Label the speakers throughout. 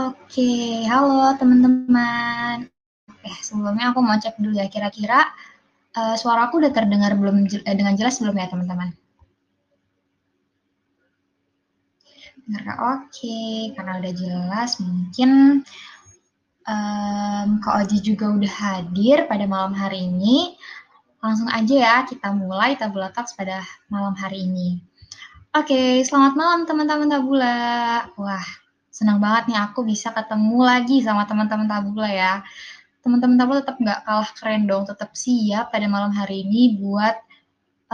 Speaker 1: Oke, halo teman-teman. Eh, sebelumnya aku mau cek dulu ya, kira-kira uh, suara aku udah terdengar belum uh, dengan jelas belum ya teman-teman? Oke, karena udah jelas, mungkin um, Kak Oji juga udah hadir pada malam hari ini. Langsung aja ya, kita mulai Tabula Talks pada malam hari ini. Oke, selamat malam teman-teman Tabula. Wah, senang banget nih aku bisa ketemu lagi sama teman-teman Tabula ya. Teman-teman Tabula tetap nggak kalah keren dong, tetap siap pada malam hari ini buat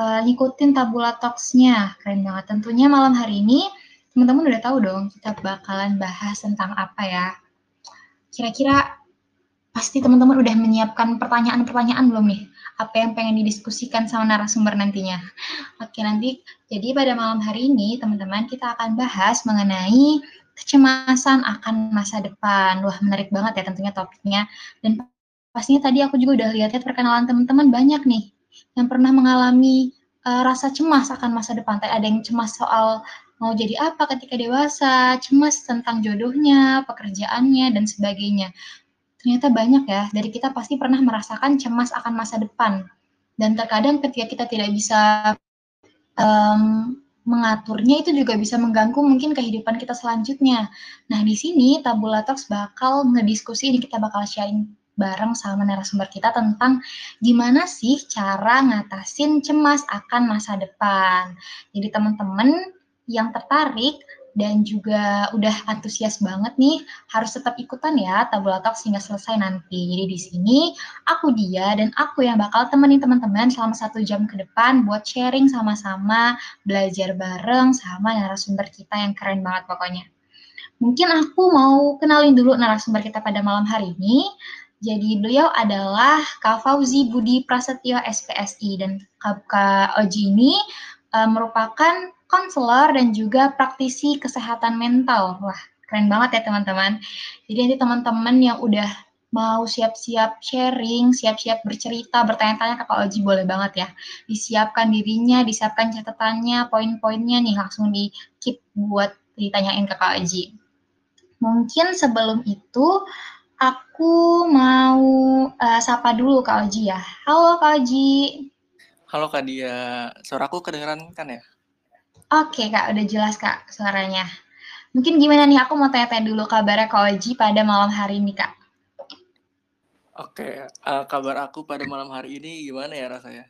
Speaker 1: uh, ngikutin Tabula Talks-nya. Keren banget. Tentunya malam hari ini teman-teman udah tahu dong kita bakalan bahas tentang apa ya. Kira-kira pasti teman-teman udah menyiapkan pertanyaan-pertanyaan belum nih? Apa yang pengen didiskusikan sama narasumber nantinya? Oke, nanti jadi pada malam hari ini teman-teman kita akan bahas mengenai kecemasan akan masa depan. Wah, menarik banget ya tentunya topiknya. Dan pastinya tadi aku juga udah lihat-lihat perkenalan teman-teman banyak nih yang pernah mengalami uh, rasa cemas akan masa depan. Tadi ada yang cemas soal mau jadi apa ketika dewasa, cemas tentang jodohnya, pekerjaannya, dan sebagainya. Ternyata banyak ya, dari kita pasti pernah merasakan cemas akan masa depan. Dan terkadang ketika kita tidak bisa um, mengaturnya itu juga bisa mengganggu mungkin kehidupan kita selanjutnya. Nah, di sini Tabula Talks bakal ngediskusi ini kita bakal sharing bareng sama narasumber kita tentang gimana sih cara ngatasin cemas akan masa depan. Jadi teman-teman yang tertarik dan juga udah antusias banget nih, harus tetap ikutan ya Tabula Talk hingga selesai nanti. Jadi di sini aku dia dan aku yang bakal temenin teman-teman selama satu jam ke depan buat sharing sama-sama, belajar bareng sama narasumber kita yang keren banget pokoknya. Mungkin aku mau kenalin dulu narasumber kita pada malam hari ini. Jadi beliau adalah Kak Fauzi Budi Prasetyo SPSI dan Kak Oji ini uh, merupakan konselor dan juga praktisi kesehatan mental. Wah, keren banget ya teman-teman. Jadi nanti teman-teman yang udah mau siap-siap sharing, siap-siap bercerita, bertanya-tanya ke Kak Oji boleh banget ya. Disiapkan dirinya, disiapkan catatannya, poin-poinnya nih langsung di keep buat ditanyain ke Kak Oji. Mungkin sebelum itu aku mau uh, sapa dulu Kak Oji ya. Halo Kak Oji.
Speaker 2: Halo Kak Dia, suaraku kedengeran kan ya?
Speaker 1: Oke Kak, udah jelas Kak suaranya. Mungkin gimana nih, aku mau tanya-tanya dulu kabarnya Kak Oji pada malam hari ini Kak.
Speaker 2: Oke, uh, kabar aku pada malam hari ini gimana ya rasanya?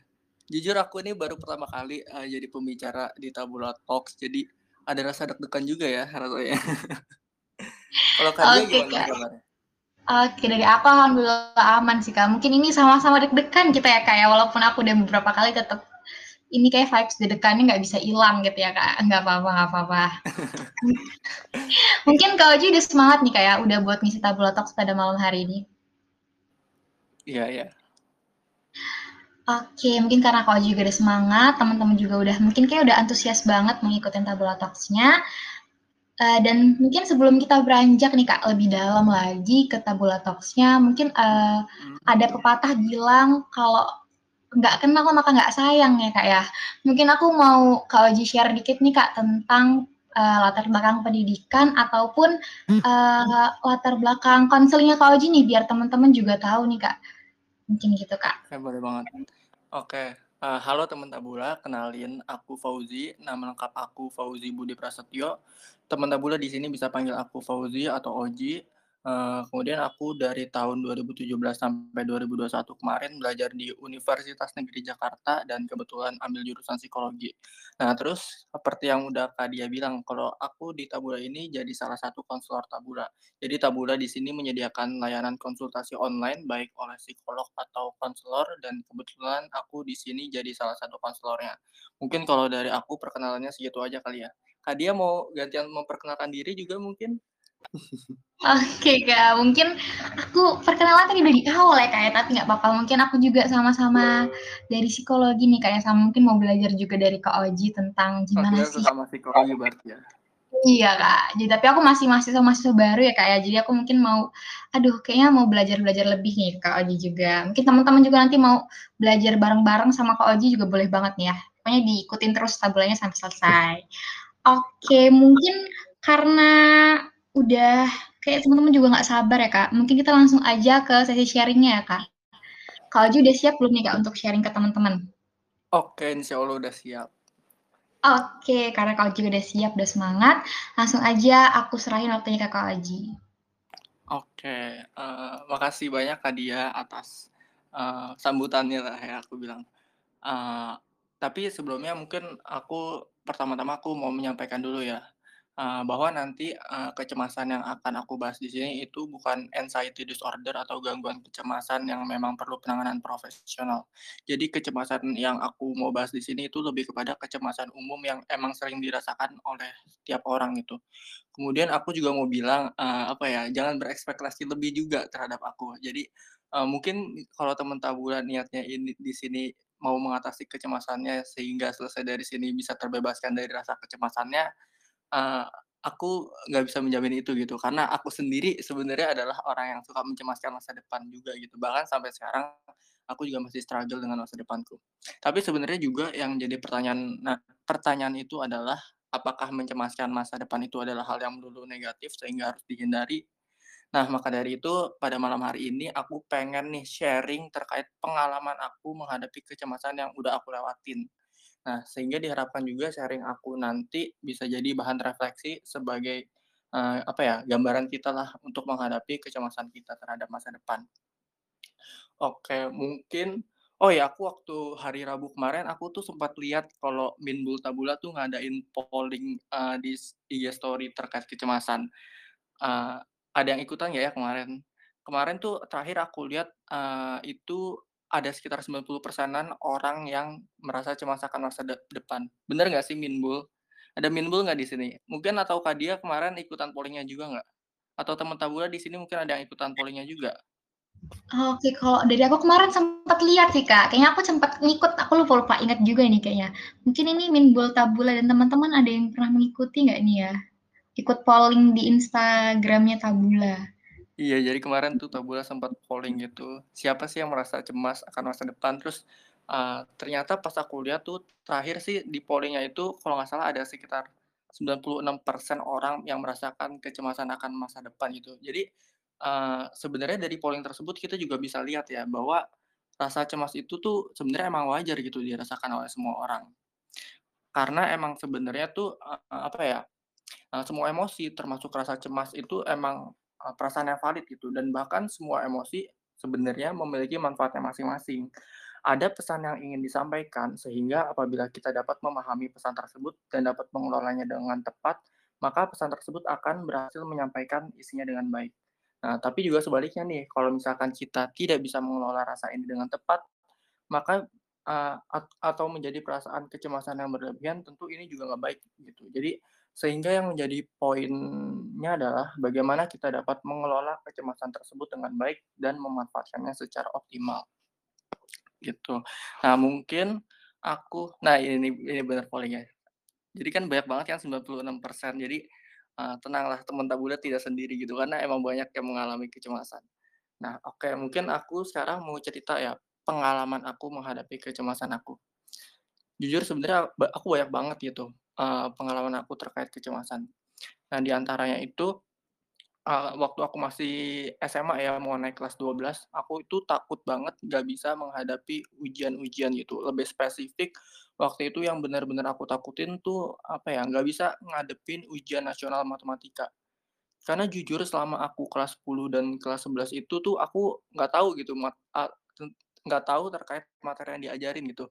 Speaker 2: Jujur aku ini baru pertama kali uh, jadi pembicara di Tabula Talks, jadi ada rasa deg-degan juga ya rasanya. Kalau Kak Dia gimana Kak. kabarnya?
Speaker 1: Oke, dari aku alhamdulillah aman sih Kak. Mungkin ini sama-sama deg-degan kita ya Kak ya, walaupun aku udah beberapa kali tetap ini kayak vibes dedekannya nggak bisa hilang gitu ya kak. Nggak apa-apa nggak apa-apa. Mungkin kak Oji udah semangat nih kayak udah buat ngisi tabula talks pada malam hari ini.
Speaker 2: Iya iya.
Speaker 1: Oke, mungkin karena Oji juga udah semangat, teman-teman juga udah mungkin kayak udah antusias banget mengikuti tabula talks-nya. Uh, dan mungkin sebelum kita beranjak nih kak lebih dalam lagi ke tabula talks-nya, mungkin uh, ada pepatah bilang kalau nggak kenal maka nggak sayang ya kak ya. Mungkin aku mau Kak Oji share dikit nih kak tentang uh, latar belakang pendidikan ataupun uh, latar belakang konselnya Kak Oji nih biar teman-teman juga tahu nih kak. Mungkin gitu kak.
Speaker 2: Oke, boleh banget. Oke, uh, halo teman Tabula, kenalin aku Fauzi, nama lengkap aku Fauzi Budi Prasetyo. Teman Tabula di sini bisa panggil aku Fauzi atau Oji. Uh, kemudian aku dari tahun 2017 sampai 2021 kemarin belajar di Universitas Negeri Jakarta dan kebetulan ambil jurusan psikologi. Nah, terus seperti yang udah Kak Dia bilang, kalau aku di Tabula ini jadi salah satu konselor Tabula. Jadi Tabula di sini menyediakan layanan konsultasi online baik oleh psikolog atau konselor dan kebetulan aku di sini jadi salah satu konselornya. Mungkin kalau dari aku perkenalannya segitu aja kali ya. Kak Dia mau gantian memperkenalkan diri juga mungkin?
Speaker 1: Oke Kak, mungkin aku perkenalan tadi udah di awal ya Kak ya, tapi nggak apa-apa. Mungkin aku juga sama-sama dari psikologi nih Kak ya, sama mungkin mau belajar juga dari Kak Oji tentang gimana
Speaker 2: Oke,
Speaker 1: sih.
Speaker 2: sama psikologi berarti ya.
Speaker 1: Iya Kak, jadi tapi aku masih mahasiswa-mahasiswa baru ya Kak ya, jadi aku mungkin mau, aduh kayaknya mau belajar-belajar lebih nih Kak Oji juga. Mungkin teman-teman juga nanti mau belajar bareng-bareng sama Kak Oji juga boleh banget nih ya. Pokoknya diikutin terus tabelanya sampai selesai. Oke, mungkin karena udah kayak teman-teman juga nggak sabar ya, Kak. Mungkin kita langsung aja ke sesi sharing-nya ya, Kak. Kak Oji udah siap belum nih, Kak, untuk sharing ke teman-teman?
Speaker 2: Oke, insya Allah udah siap.
Speaker 1: Oke, karena Kak Oji udah siap, udah semangat, langsung aja aku serahin waktunya ke Kak Oji.
Speaker 2: Oke, uh, makasih banyak Kak Dia atas uh, sambutannya lah ya aku bilang. Uh, tapi sebelumnya mungkin aku pertama-tama aku mau menyampaikan dulu ya uh, bahwa nanti uh, kecemasan yang akan aku bahas di sini itu bukan anxiety disorder atau gangguan kecemasan yang memang perlu penanganan profesional. Jadi kecemasan yang aku mau bahas di sini itu lebih kepada kecemasan umum yang emang sering dirasakan oleh setiap orang itu. Kemudian aku juga mau bilang uh, apa ya, jangan berekspektasi lebih juga terhadap aku. Jadi uh, mungkin kalau teman tabulan niatnya ini di sini mau mengatasi kecemasannya sehingga selesai dari sini bisa terbebaskan dari rasa kecemasannya aku nggak bisa menjamin itu gitu, karena aku sendiri sebenarnya adalah orang yang suka mencemaskan masa depan juga gitu, bahkan sampai sekarang aku juga masih struggle dengan masa depanku. Tapi sebenarnya juga yang jadi pertanyaan nah, pertanyaan itu adalah apakah mencemaskan masa depan itu adalah hal yang dulu negatif sehingga harus dihindari? Nah, maka dari itu pada malam hari ini aku pengen nih sharing terkait pengalaman aku menghadapi kecemasan yang udah aku lewatin. Nah, sehingga diharapkan juga sharing aku nanti bisa jadi bahan refleksi sebagai uh, apa ya, gambaran kita lah untuk menghadapi kecemasan kita terhadap masa depan. Oke, mungkin oh ya, aku waktu hari Rabu kemarin aku tuh sempat lihat kalau Minbul Tabula tuh ngadain polling uh, di IG story terkait kecemasan. Uh, ada yang ikutan nggak ya kemarin? Kemarin tuh terakhir aku lihat uh, itu ada sekitar 90 persenan orang yang merasa cemas akan masa de depan. Bener nggak sih Minbul? Ada Minbul nggak di sini? Mungkin atau Kak Dia kemarin ikutan pollingnya juga nggak? Atau teman Tabula di sini mungkin ada yang ikutan pollingnya juga?
Speaker 1: Oke, kalau dari aku kemarin sempat lihat sih Kak, kayaknya aku sempat ngikut, aku lupa lupa ingat juga nih kayaknya. Mungkin ini Minbul Tabula dan teman-teman ada yang pernah mengikuti nggak nih ya? Ikut polling di Instagramnya Tabula.
Speaker 2: Iya, jadi kemarin tuh Tabula sempat polling gitu, siapa sih yang merasa cemas akan masa depan, terus, uh, ternyata pas aku lihat tuh terakhir sih di pollingnya itu kalau nggak salah ada sekitar 96% orang yang merasakan kecemasan akan masa depan gitu. Jadi, uh, sebenarnya dari polling tersebut kita juga bisa lihat ya bahwa rasa cemas itu tuh sebenarnya emang wajar gitu dirasakan oleh semua orang. Karena emang sebenarnya tuh, uh, apa ya, uh, semua emosi termasuk rasa cemas itu emang perasaan yang valid gitu dan bahkan semua emosi sebenarnya memiliki manfaatnya masing-masing. Ada pesan yang ingin disampaikan sehingga apabila kita dapat memahami pesan tersebut dan dapat mengelolanya dengan tepat, maka pesan tersebut akan berhasil menyampaikan isinya dengan baik. Nah, tapi juga sebaliknya nih, kalau misalkan kita tidak bisa mengelola rasa ini dengan tepat, maka uh, atau menjadi perasaan kecemasan yang berlebihan, tentu ini juga nggak baik gitu. Jadi sehingga yang menjadi poinnya adalah bagaimana kita dapat mengelola kecemasan tersebut dengan baik dan memanfaatkannya secara optimal. Gitu. Nah, mungkin aku nah ini ini benar pollingnya. Jadi kan banyak banget yang 96%. Jadi uh, tenanglah teman tabula tidak sendiri gitu karena emang banyak yang mengalami kecemasan. Nah, oke, okay, mungkin aku sekarang mau cerita ya pengalaman aku menghadapi kecemasan aku. Jujur sebenarnya aku banyak banget gitu uh, pengalaman aku terkait kecemasan. Nah, di antaranya itu, uh, waktu aku masih SMA ya, mau naik kelas 12, aku itu takut banget nggak bisa menghadapi ujian-ujian gitu. Lebih spesifik, waktu itu yang benar-benar aku takutin tuh, apa ya, nggak bisa ngadepin ujian nasional matematika. Karena jujur selama aku kelas 10 dan kelas 11 itu tuh aku nggak tahu gitu mat nggak tahu terkait materi yang diajarin gitu.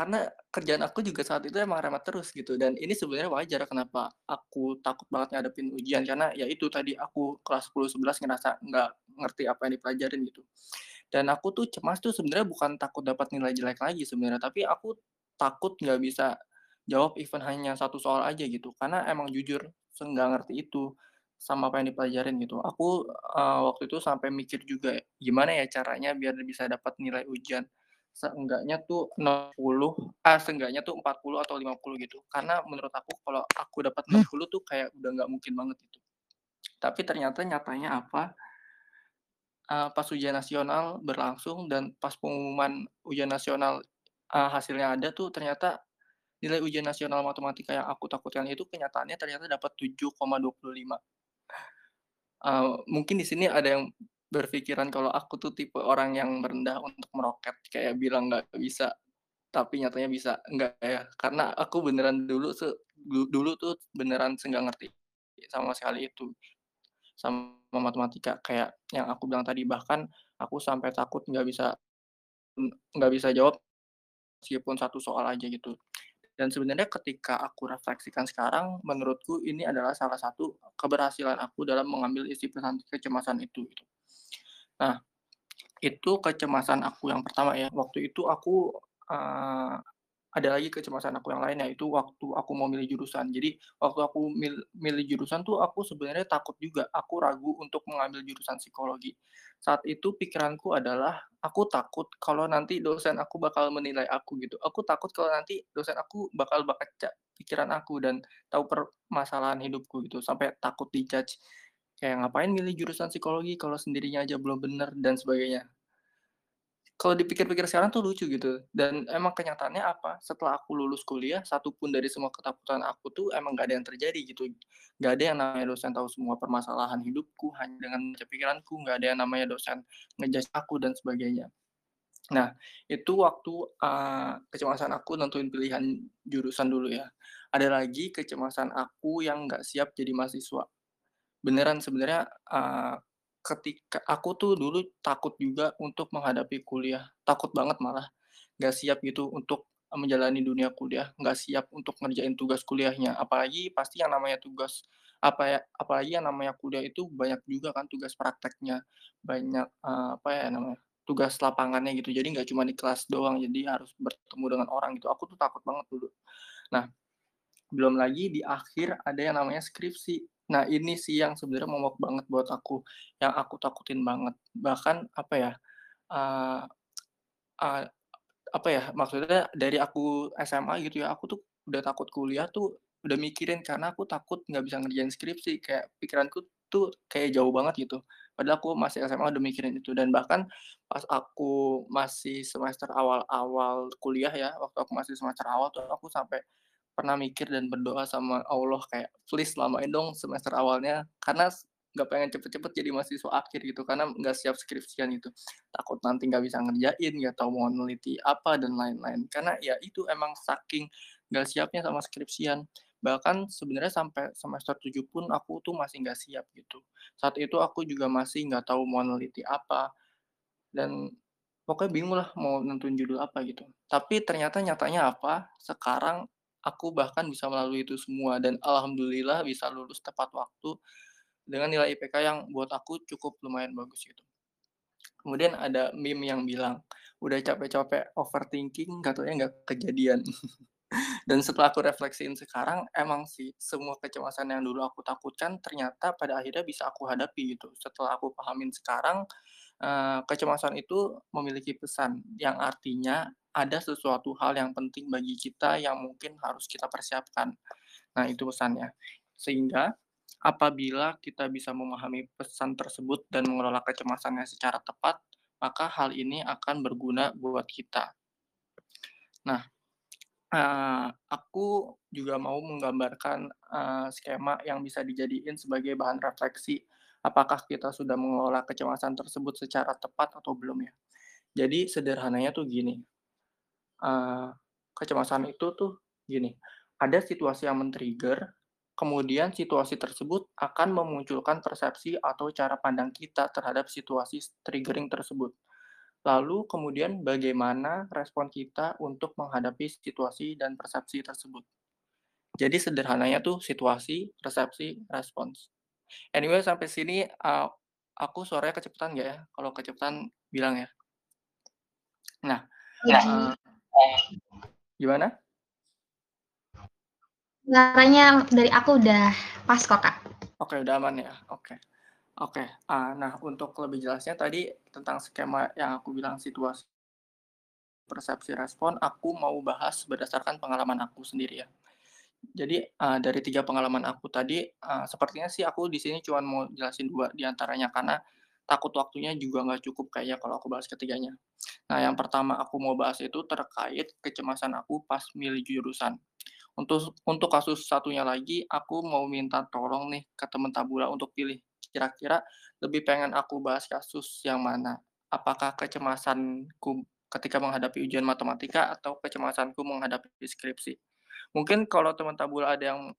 Speaker 2: Karena kerjaan aku juga saat itu emang remet terus gitu. Dan ini sebenarnya wajar kenapa aku takut banget ngadepin ujian. Karena ya itu tadi aku kelas 10, 11 ngerasa nggak ngerti apa yang dipelajarin gitu. Dan aku tuh cemas tuh sebenarnya bukan takut dapat nilai jelek lagi sebenarnya, tapi aku takut nggak bisa jawab even hanya satu soal aja gitu, karena emang jujur nggak ngerti itu sama apa yang dipelajarin gitu. Aku, uh, waktu itu sampai mikir juga gimana ya caranya biar bisa dapat nilai ujian seenggaknya tuh 60, ah, seenggaknya tuh 40 atau 50 gitu. Karena menurut aku kalau aku dapat 60 tuh kayak udah nggak mungkin banget itu. Tapi ternyata nyatanya apa, uh, pas ujian nasional berlangsung dan pas pengumuman ujian nasional, uh, hasilnya ada tuh ternyata nilai ujian nasional matematika yang aku takutkan itu kenyataannya ternyata dapat 7,25. Eee, mungkin di sini ada yang berpikiran kalau aku tuh tipe orang yang merendah untuk meroket, kayak bilang nggak bisa, tapi nyatanya bisa. Enggak ya, karena aku beneran dulu se du dulu tuh beneran se-nggak ngerti sama sekali itu, sama matematika. Kayak yang aku bilang tadi, bahkan aku sampai takut nggak bisa nggak bisa jawab meskipun satu soal aja gitu. Dan sebenarnya ketika aku refleksikan sekarang, menurutku ini adalah salah satu keberhasilan aku dalam mengambil isi pesan kecemasan itu, gitu. Nah, itu kecemasan aku yang pertama ya, waktu itu aku, eee, ada lagi kecemasan aku yang lain, yaitu waktu aku mau milih jurusan. Jadi, waktu aku mil milih jurusan tuh aku sebenarnya takut juga, aku ragu untuk mengambil jurusan psikologi. Saat itu pikiranku adalah, aku takut kalau nanti dosen aku bakal menilai aku gitu, aku takut kalau nanti dosen aku bakal baca pikiran aku dan tahu permasalahan hidupku gitu, sampai takut di-judge. Kayak ngapain milih jurusan psikologi kalau sendirinya aja belum bener dan sebagainya. Kalau dipikir-pikir sekarang tuh lucu gitu, dan emang kenyataannya apa, setelah aku lulus kuliah, satu pun dari semua ketakutan aku tuh emang nggak ada yang terjadi gitu. Nggak ada yang namanya dosen tahu semua permasalahan hidupku hanya dengan pikiranku, nggak ada yang namanya dosen nge-judge aku dan sebagainya. Nah, itu waktu, eee, kecemasan aku nentuin pilihan jurusan dulu ya. Ada lagi kecemasan aku yang nggak siap jadi mahasiswa. Beneran sebenarnya, eee, ketika aku tuh dulu takut juga untuk menghadapi kuliah, takut banget malah, nggak siap gitu untuk, menjalani dunia kuliah, nggak siap untuk ngerjain tugas kuliahnya. Apalagi pasti yang namanya tugas apa ya, apalagi yang namanya kuliah itu banyak juga kan tugas prakteknya, banyak, eee, apa ya namanya, tugas lapangannya gitu. Jadi nggak cuma di kelas doang, jadi harus bertemu dengan orang gitu. Aku tuh takut banget dulu. Nah belum lagi di akhir ada yang namanya skripsi. Nah, ini sih yang sebenarnya momok banget buat aku, yang aku takutin banget. Bahkan apa ya, eee eee, apa ya, maksudnya dari aku SMA gitu ya, aku tuh udah takut kuliah tuh, udah mikirin karena aku takut nggak bisa ngerjain skripsi, kayak pikiranku tuh kayak jauh banget gitu. Padahal aku masih SMA udah mikirin itu dan bahkan pas aku masih semester awal-awal kuliah ya, waktu aku masih semester awal tuh aku sampai pernah mikir dan berdoa sama Allah kayak, "Please lamain dong semester awalnya," karena nggak pengen cepet-cepet jadi mahasiswa akhir gitu, karena nggak siap skripsian gitu. Takut nanti nggak bisa ngerjain, nggak tahu mau neliti apa, dan lain-lain. Karena ya itu emang saking nggak siapnya sama skripsian. Bahkan sebenarnya sampai semester 7 pun aku tuh masih nggak siap gitu. Saat itu aku juga masih nggak tahu mau neliti apa, dan pokoknya bingung lah mau nentuin judul apa gitu. Tapi ternyata nyatanya apa, sekarang aku bahkan bisa melalui itu semua dan alhamdulillah bisa lulus tepat waktu dengan nilai IPK yang buat aku cukup lumayan bagus gitu. Kemudian ada meme yang bilang, "Udah capek-capek overthinking, katanya nggak kejadian." Dan setelah aku refleksiin sekarang, emang sih semua kecemasan yang dulu aku takutkan ternyata pada akhirnya bisa aku hadapi gitu. Setelah aku pahamin sekarang, eee, kecemasan itu memiliki pesan yang artinya ada sesuatu hal yang penting bagi kita yang mungkin harus kita persiapkan. Nah, itu pesannya. Sehingga apabila kita bisa memahami pesan tersebut dan mengelola kecemasannya secara tepat, maka hal ini akan berguna buat kita. Nah, eee, aku juga mau menggambarkan, eee, skema yang bisa dijadiin sebagai bahan refleksi, apakah kita sudah mengelola kecemasan tersebut secara tepat atau belum ya. Jadi sederhananya tuh gini, eee, kecemasan itu tuh gini, ada situasi yang men-trigger, kemudian situasi tersebut akan memunculkan persepsi atau cara pandang kita terhadap situasi triggering tersebut. Lalu kemudian bagaimana respon kita untuk menghadapi situasi dan persepsi tersebut. Jadi sederhananya tuh situasi, persepsi, respons. Anyway sampai sini, eee, aku suaranya kecepatan nggak ya? Kalau kecepatan bilang ya. Nah, eee gimana?
Speaker 1: Suaranya dari aku udah pas kok, Kak.
Speaker 2: Oke, udah aman ya? Oke. Oke, eee, nah untuk lebih jelasnya tadi tentang skema yang aku bilang situasi persepsi, respon, aku mau bahas berdasarkan pengalaman aku sendiri ya. Jadi, eee, dari 3 pengalaman aku tadi, eee, sepertinya sih aku di sini cuman mau jelasin 2 di antaranya, karena takut waktunya juga nggak cukup kayaknya kalau aku bahas ketiganya. Nah, yang pertama aku mau bahas itu terkait kecemasan aku pas milih jurusan. Untuk untuk kasus satunya lagi, aku mau minta tolong nih ke temen tabula untuk pilih kira-kira lebih pengen aku bahas kasus yang mana? Apakah kecemasanku ketika menghadapi ujian matematika atau kecemasanku menghadapi skripsi? Mungkin kalau teman tabula ada yang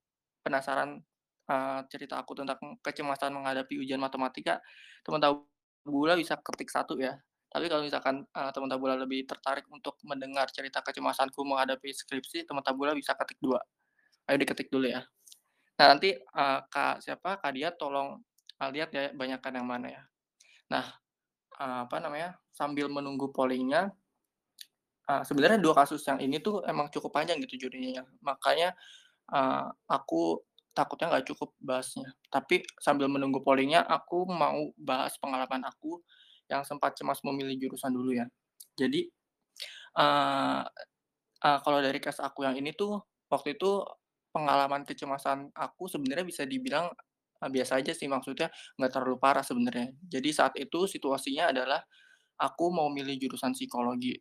Speaker 2: penasaran, eee, cerita aku tentang kecemasan menghadapi ujian matematika, teman tabula bisa ketik satu ya. Tapi kalau misalkan, eee, teman tabula lebih tertarik untuk mendengar cerita kecemasanku menghadapi skripsi, teman tabula bisa ketik 2. Ayo diketik dulu ya. Nah nanti, eee, Kak siapa, Kak Diah tolong, eee, lihat ya banyakan yang mana ya. Nah, eee, apa namanya, sambil menunggu polling-nya, eee, sebenarnya 2 kasus yang ini tuh emang cukup panjang gitu judulnya, makanya, eee, aku takutnya nggak cukup bahasnya. Tapi sambil menunggu polling-nya, aku mau bahas pengalaman aku yang sempat cemas memilih jurusan dulu ya. Jadi, eee eee, kalau dari case aku yang ini tuh, waktu itu pengalaman kecemasan aku sebenarnya bisa dibilang, biasa aja sih, maksudnya nggak terlalu parah sebenarnya. Jadi saat itu situasinya adalah aku mau milih jurusan psikologi,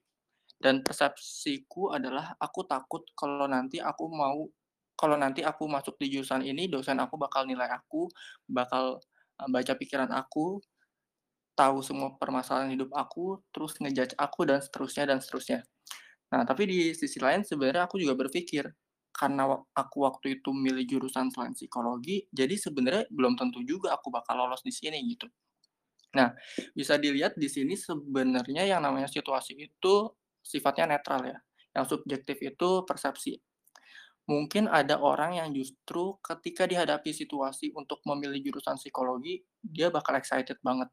Speaker 2: dan persepsiku adalah aku takut kalau nanti aku mau kalau nanti aku masuk di jurusan ini, dosen aku bakal nilai aku, bakal, eee, baca pikiran aku, tahu semua permasalahan hidup aku, terus nge-judge aku dan seterusnya dan seterusnya. Nah, tapi di sisi lain sebenarnya aku juga berpikir, karena aku waktu itu milih jurusan selain psikologi, jadi sebenarnya belum tentu juga aku bakal lolos di sini gitu. Nah, bisa dilihat di sini sebenarnya yang namanya situasi itu sifatnya netral ya, yang subjektif itu persepsi. Mungkin ada orang yang justru ketika dihadapi situasi untuk memilih jurusan psikologi, dia bakal excited banget.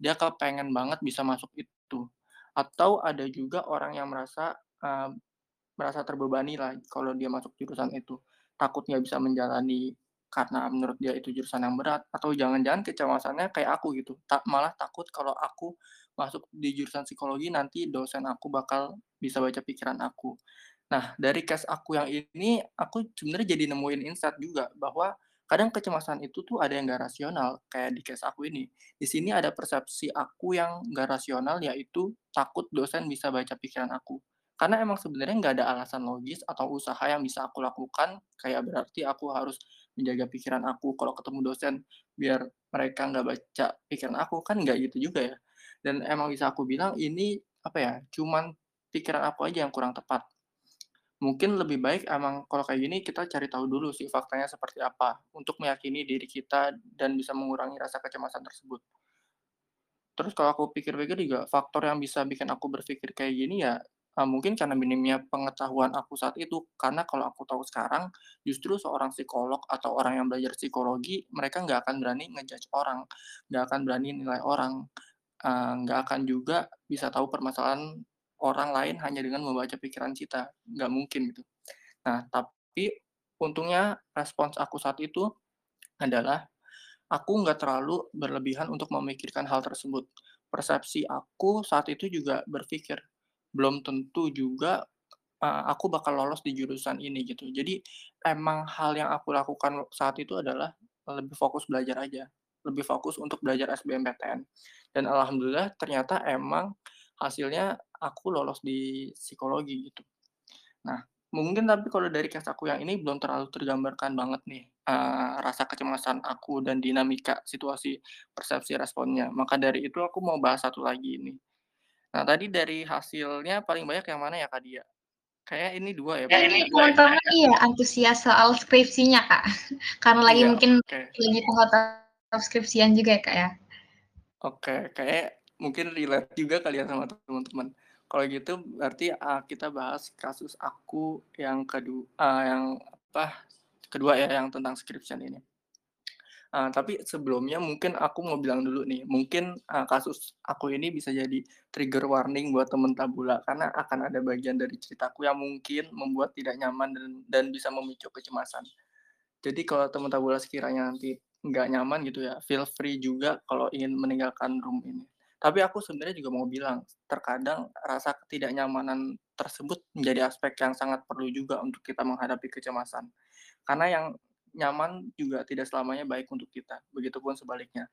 Speaker 2: Dia kepengen banget bisa masuk itu. Atau ada juga orang yang merasa, eee, merasa terbebani lah kalau dia masuk jurusan itu. Takut nggak bisa menjalani karena menurut dia itu jurusan yang berat, atau jangan-jangan kecemasannya kayak aku gitu, tak malah takut kalau aku masuk di jurusan psikologi nanti dosen aku bakal bisa baca pikiran aku. Nah, dari case aku yang ini, aku sebenarnya jadi nemuin insight juga bahwa kadang kecemasan itu tuh ada yang nggak rasional, kayak di case aku ini. Di sini ada persepsi aku yang nggak rasional, yaitu takut dosen bisa baca pikiran aku. Karena emang sebenarnya nggak ada alasan logis atau usaha yang bisa aku lakukan, kayak berarti aku harus menjaga pikiran aku kalau ketemu dosen, biar mereka nggak baca pikiran aku, kan nggak gitu juga ya. Dan emang bisa aku bilang ini, apa ya, cuman pikiran aku aja yang kurang tepat. Mungkin lebih baik emang kalau kayak gini kita cari tahu dulu sih faktanya seperti apa, untuk meyakini diri kita dan bisa mengurangi rasa kecemasan tersebut. Terus kalau aku pikir-pikir juga faktor yang bisa bikin aku berpikir kayak gini ya, eee, mungkin karena minimnya pengetahuan aku saat itu. Karena kalau aku tahu sekarang, justru seorang psikolog atau orang yang belajar psikologi, mereka nggak akan berani nge-judge orang, nggak akan berani nilai orang, eee, nggak akan juga bisa tahu permasalahan orang lain hanya dengan membaca pikiran kita, nggak mungkin gitu. Nah, tapi untungnya respons aku saat itu adalah Aku nggak terlalu berlebihan untuk memikirkan hal tersebut. Persepsi aku saat itu juga berpikir, belum tentu juga, eee, aku bakal lolos di jurusan ini gitu. Jadi emang hal yang aku lakukan saat itu adalah lebih fokus belajar aja, lebih fokus untuk belajar SBMPTN. Dan alhamdulillah ternyata emang hasilnya aku lolos di psikologi gitu. Nah, mungkin tapi kalau dari case aku yang ini belum terlalu tergambarkan banget nih, eee, rasa kecemasan aku dan dinamika situasi persepsi responnya. Maka dari itu aku mau bahas satu lagi ini. Nah, tadi dari hasilnya paling banyak yang mana ya, Kak Dia? Kayaknya ini 2 ya
Speaker 1: Ya ini teman-teman iya antusias soal skripsinya, Kak. Karena lagi
Speaker 2: Iya,
Speaker 1: mungkin
Speaker 2: oke.
Speaker 1: lagi tahap-tahap skripsian juga ya, Kak, ya?
Speaker 2: Oke, kayak mungkin relate juga kali ya sama teman-teman. Kalau gitu berarti, eee, kita bahas kasus aku yang kedu eee, yang apa, kedua ya, yang tentang skripsian ini. Eee, tapi sebelumnya mungkin aku mau bilang dulu nih, mungkin, eee, kasus aku ini bisa jadi trigger warning buat temen tabula, karena akan ada bagian dari ceritaku yang mungkin membuat tidak nyaman dan dan bisa memicu kecemasan. Jadi kalau teman tabula sekiranya nanti nggak nyaman gitu ya, feel free juga kalau ingin meninggalkan room ini. Tapi aku sebenarnya juga mau bilang, terkadang rasa ketidaknyamanan tersebut menjadi aspek yang sangat perlu juga untuk kita menghadapi kecemasan. Karena yang nyaman juga tidak selamanya baik untuk kita, begitupun sebaliknya.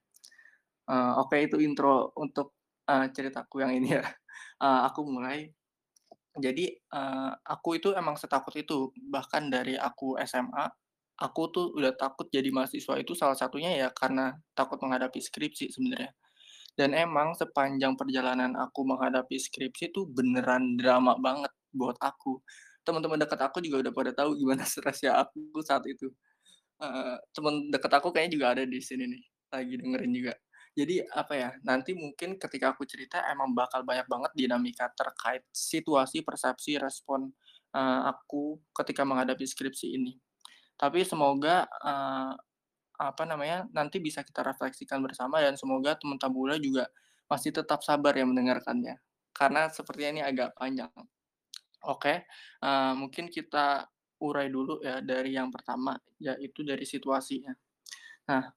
Speaker 2: Eee, oke itu intro untuk, eee, ceritaku yang ini ya. Eee, aku mulai. Jadi, eee, aku itu emang setakut itu, bahkan dari aku SMA aku tuh udah takut jadi mahasiswa itu salah satunya ya karena takut menghadapi skripsi sebenarnya. Dan emang sepanjang perjalanan aku menghadapi skripsi tuh beneran drama banget buat aku. Teman-teman dekat aku juga udah pada tahu gimana stresnya aku saat itu. Heeh, temen deket aku kayaknya juga ada di sini nih, lagi dengerin juga. Jadi apa ya, nanti mungkin ketika aku cerita emang bakal banyak banget dinamika terkait situasi, persepsi, respon, eee, aku ketika menghadapi skripsi ini. Tapi semoga, eee, apa namanya, nanti bisa kita refleksikan bersama dan semoga teman Tabula juga masih tetap sabar ya mendengarkannya, karena sepertinya ini agak panjang. Oke, eee, mungkin kita urai dulu ya dari yang pertama, yaitu dari situasinya. Nah,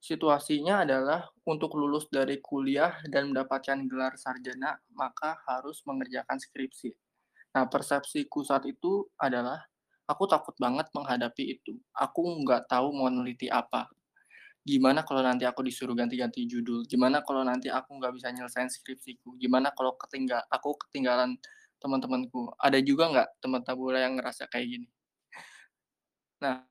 Speaker 2: situasinya adalah untuk lulus dari kuliah dan mendapatkan gelar sarjana, maka harus mengerjakan skripsi. Nah, persepsiku saat itu adalah, aku takut banget menghadapi itu. Aku nggak tahu mau neliti apa. Gimana kalau nanti aku disuruh ganti-ganti judul? Gimana kalau nanti aku nggak bisa nyelesain skripsiku? Gimana kalau ketinggal aku ketinggalan teman-temanku? Ada juga nggak teman tabula yang ngerasa kayak gini? Nah,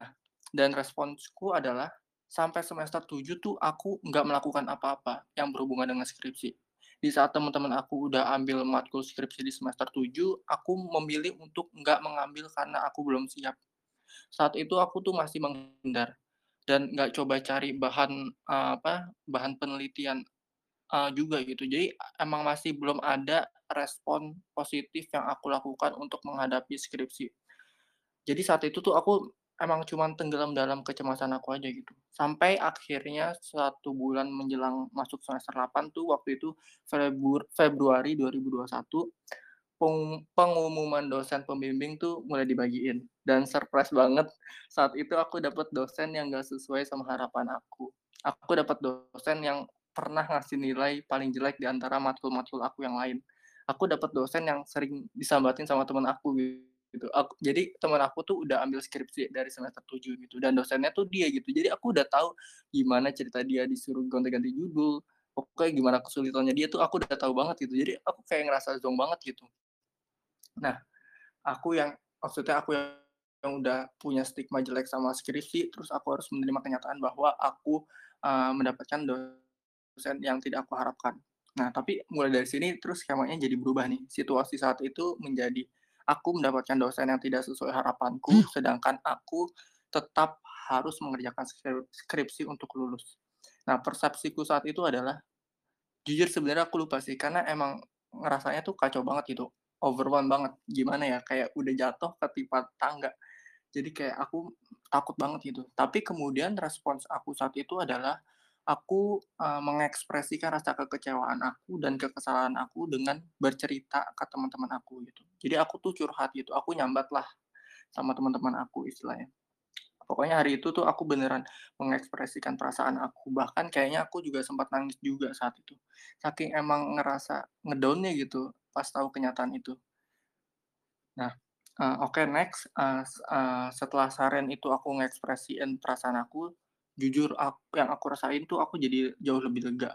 Speaker 2: dan responsku adalah sampai semester 7 tuh aku nggak melakukan apa-apa yang berhubungan dengan skripsi. Di saat teman-teman aku udah ambil matkul skripsi di semester 7, aku memilih untuk nggak mengambil karena aku belum siap. Saat itu aku tuh masih menghindar dan nggak coba cari bahan, eee, apa, bahan penelitian, eee, juga gitu. Jadi emang masih belum ada respon positif yang aku lakukan untuk menghadapi skripsi. Jadi saat itu tuh aku emang cuman tenggelam dalam kecemasan aku aja gitu. Sampai akhirnya satu bulan menjelang masuk semester 8 tuh waktu itu Februari 2021, peng pengumuman dosen pembimbing tuh mulai dibagiin dan surprise banget saat itu aku dapat dosen yang nggak sesuai sama harapan aku. Aku dapat dosen yang pernah ngasih nilai paling jelek di antara matkul-matkul aku yang lain. Aku dapat dosen yang sering disambatin sama temen aku gitu. Ak jadi temen aku tuh udah ambil skripsi dari semester 7 gitu dan dosennya tuh dia gitu. Jadi aku udah tahu gimana cerita dia disuruh gonta-ganti judul, pokoknya gimana kesulitannya dia tuh aku udah tahu banget gitu. Jadi aku kayak ngerasa zonk banget gitu. Nah, aku yang maksudnya aku yang yang udah punya stigma jelek sama skripsi, terus aku harus menerima kenyataan bahwa aku, eee, mendapatkan yang tidak aku harapkan. Nah, tapi mulai dari sini terus skemanya jadi berubah nih. Situasi saat itu menjadi aku mendapatkan dosen yang tidak sesuai harapanku, sedangkan aku tetap harus mengerjakan skrip skripsi untuk lulus. Nah, persepsiku saat itu adalah jujur sebenarnya aku lupa sih, karena emang ngerasanya tuh kacau banget gitu, overwhelmed banget. Gimana ya, kayak udah jatuh ketimpa tangga. Jadi kayak aku takut banget gitu. Tapi kemudian respons aku saat itu adalah aku, eee, mengekspresikan rasa kekecewaan aku dan kekesalan aku dengan bercerita ke teman-teman aku gitu. Jadi aku tuh curhat gitu, aku nyambat lah sama teman-teman aku istilahnya. Pokoknya hari itu tuh aku beneran mengekspresikan perasaan aku, bahkan kayaknya aku juga sempat nangis juga saat itu. Saking emang ngerasa ngedown-nya gitu pas tahu kenyataan itu. Nah, eee, oke next, eee, s eee, setelah seharian itu aku ngekspresiin perasaan aku, jujur ak yang aku rasain tuh aku jadi jauh lebih lega.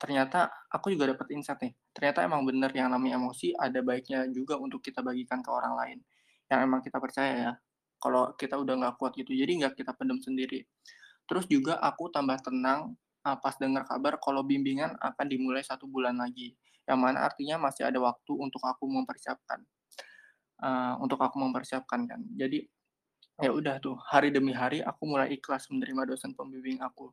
Speaker 2: Ternyata aku juga dapat insight nih, ternyata emang bener yang namanya emosi ada baiknya juga untuk kita bagikan ke orang lain, yang emang kita percaya ya, kalau kita udah nggak kuat gitu, jadi nggak kita pendam sendiri. Terus juga aku tambah tenang, eee, pas dengar kabar kalau bimbingan akan dimulai satu bulan lagi, yang mana artinya masih ada waktu untuk aku mempersiapkan, eee, untuk aku mempersiapkan kan. Jadi, ya udah tuh, hari demi hari aku mulai ikhlas menerima dosen pembimbing aku.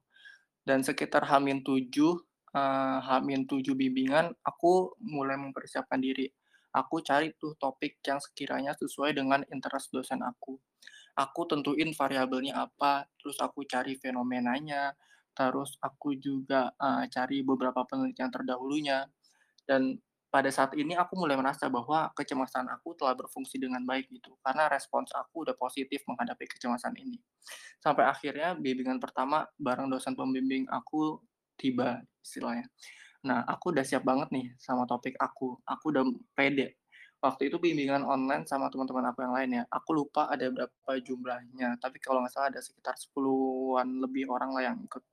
Speaker 2: Dan sekitar H-7, eee, H-7 bimbingan, aku mulai mempersiapkan diri. Aku cari tuh topik yang sekiranya sesuai dengan interest dosen aku. Aku tentuin variabelnya apa, terus aku cari fenomenanya, terus aku juga, eee, cari beberapa penelitian terdahulunya. Dan pada saat ini aku mulai merasa bahwa kecemasan aku telah berfungsi dengan baik gitu, karena respons aku udah positif menghadapi kecemasan ini. Sampai akhirnya bimbingan pertama bareng dosen pembimbing aku tiba istilahnya. Nah, aku udah siap banget nih sama topik aku, aku udah pede. Waktu itu bimbingan online sama teman-teman aku yang lain ya, aku lupa ada berapa jumlahnya, tapi kalau nggak salah ada sekitar 10-an lebih orang lah yang ikut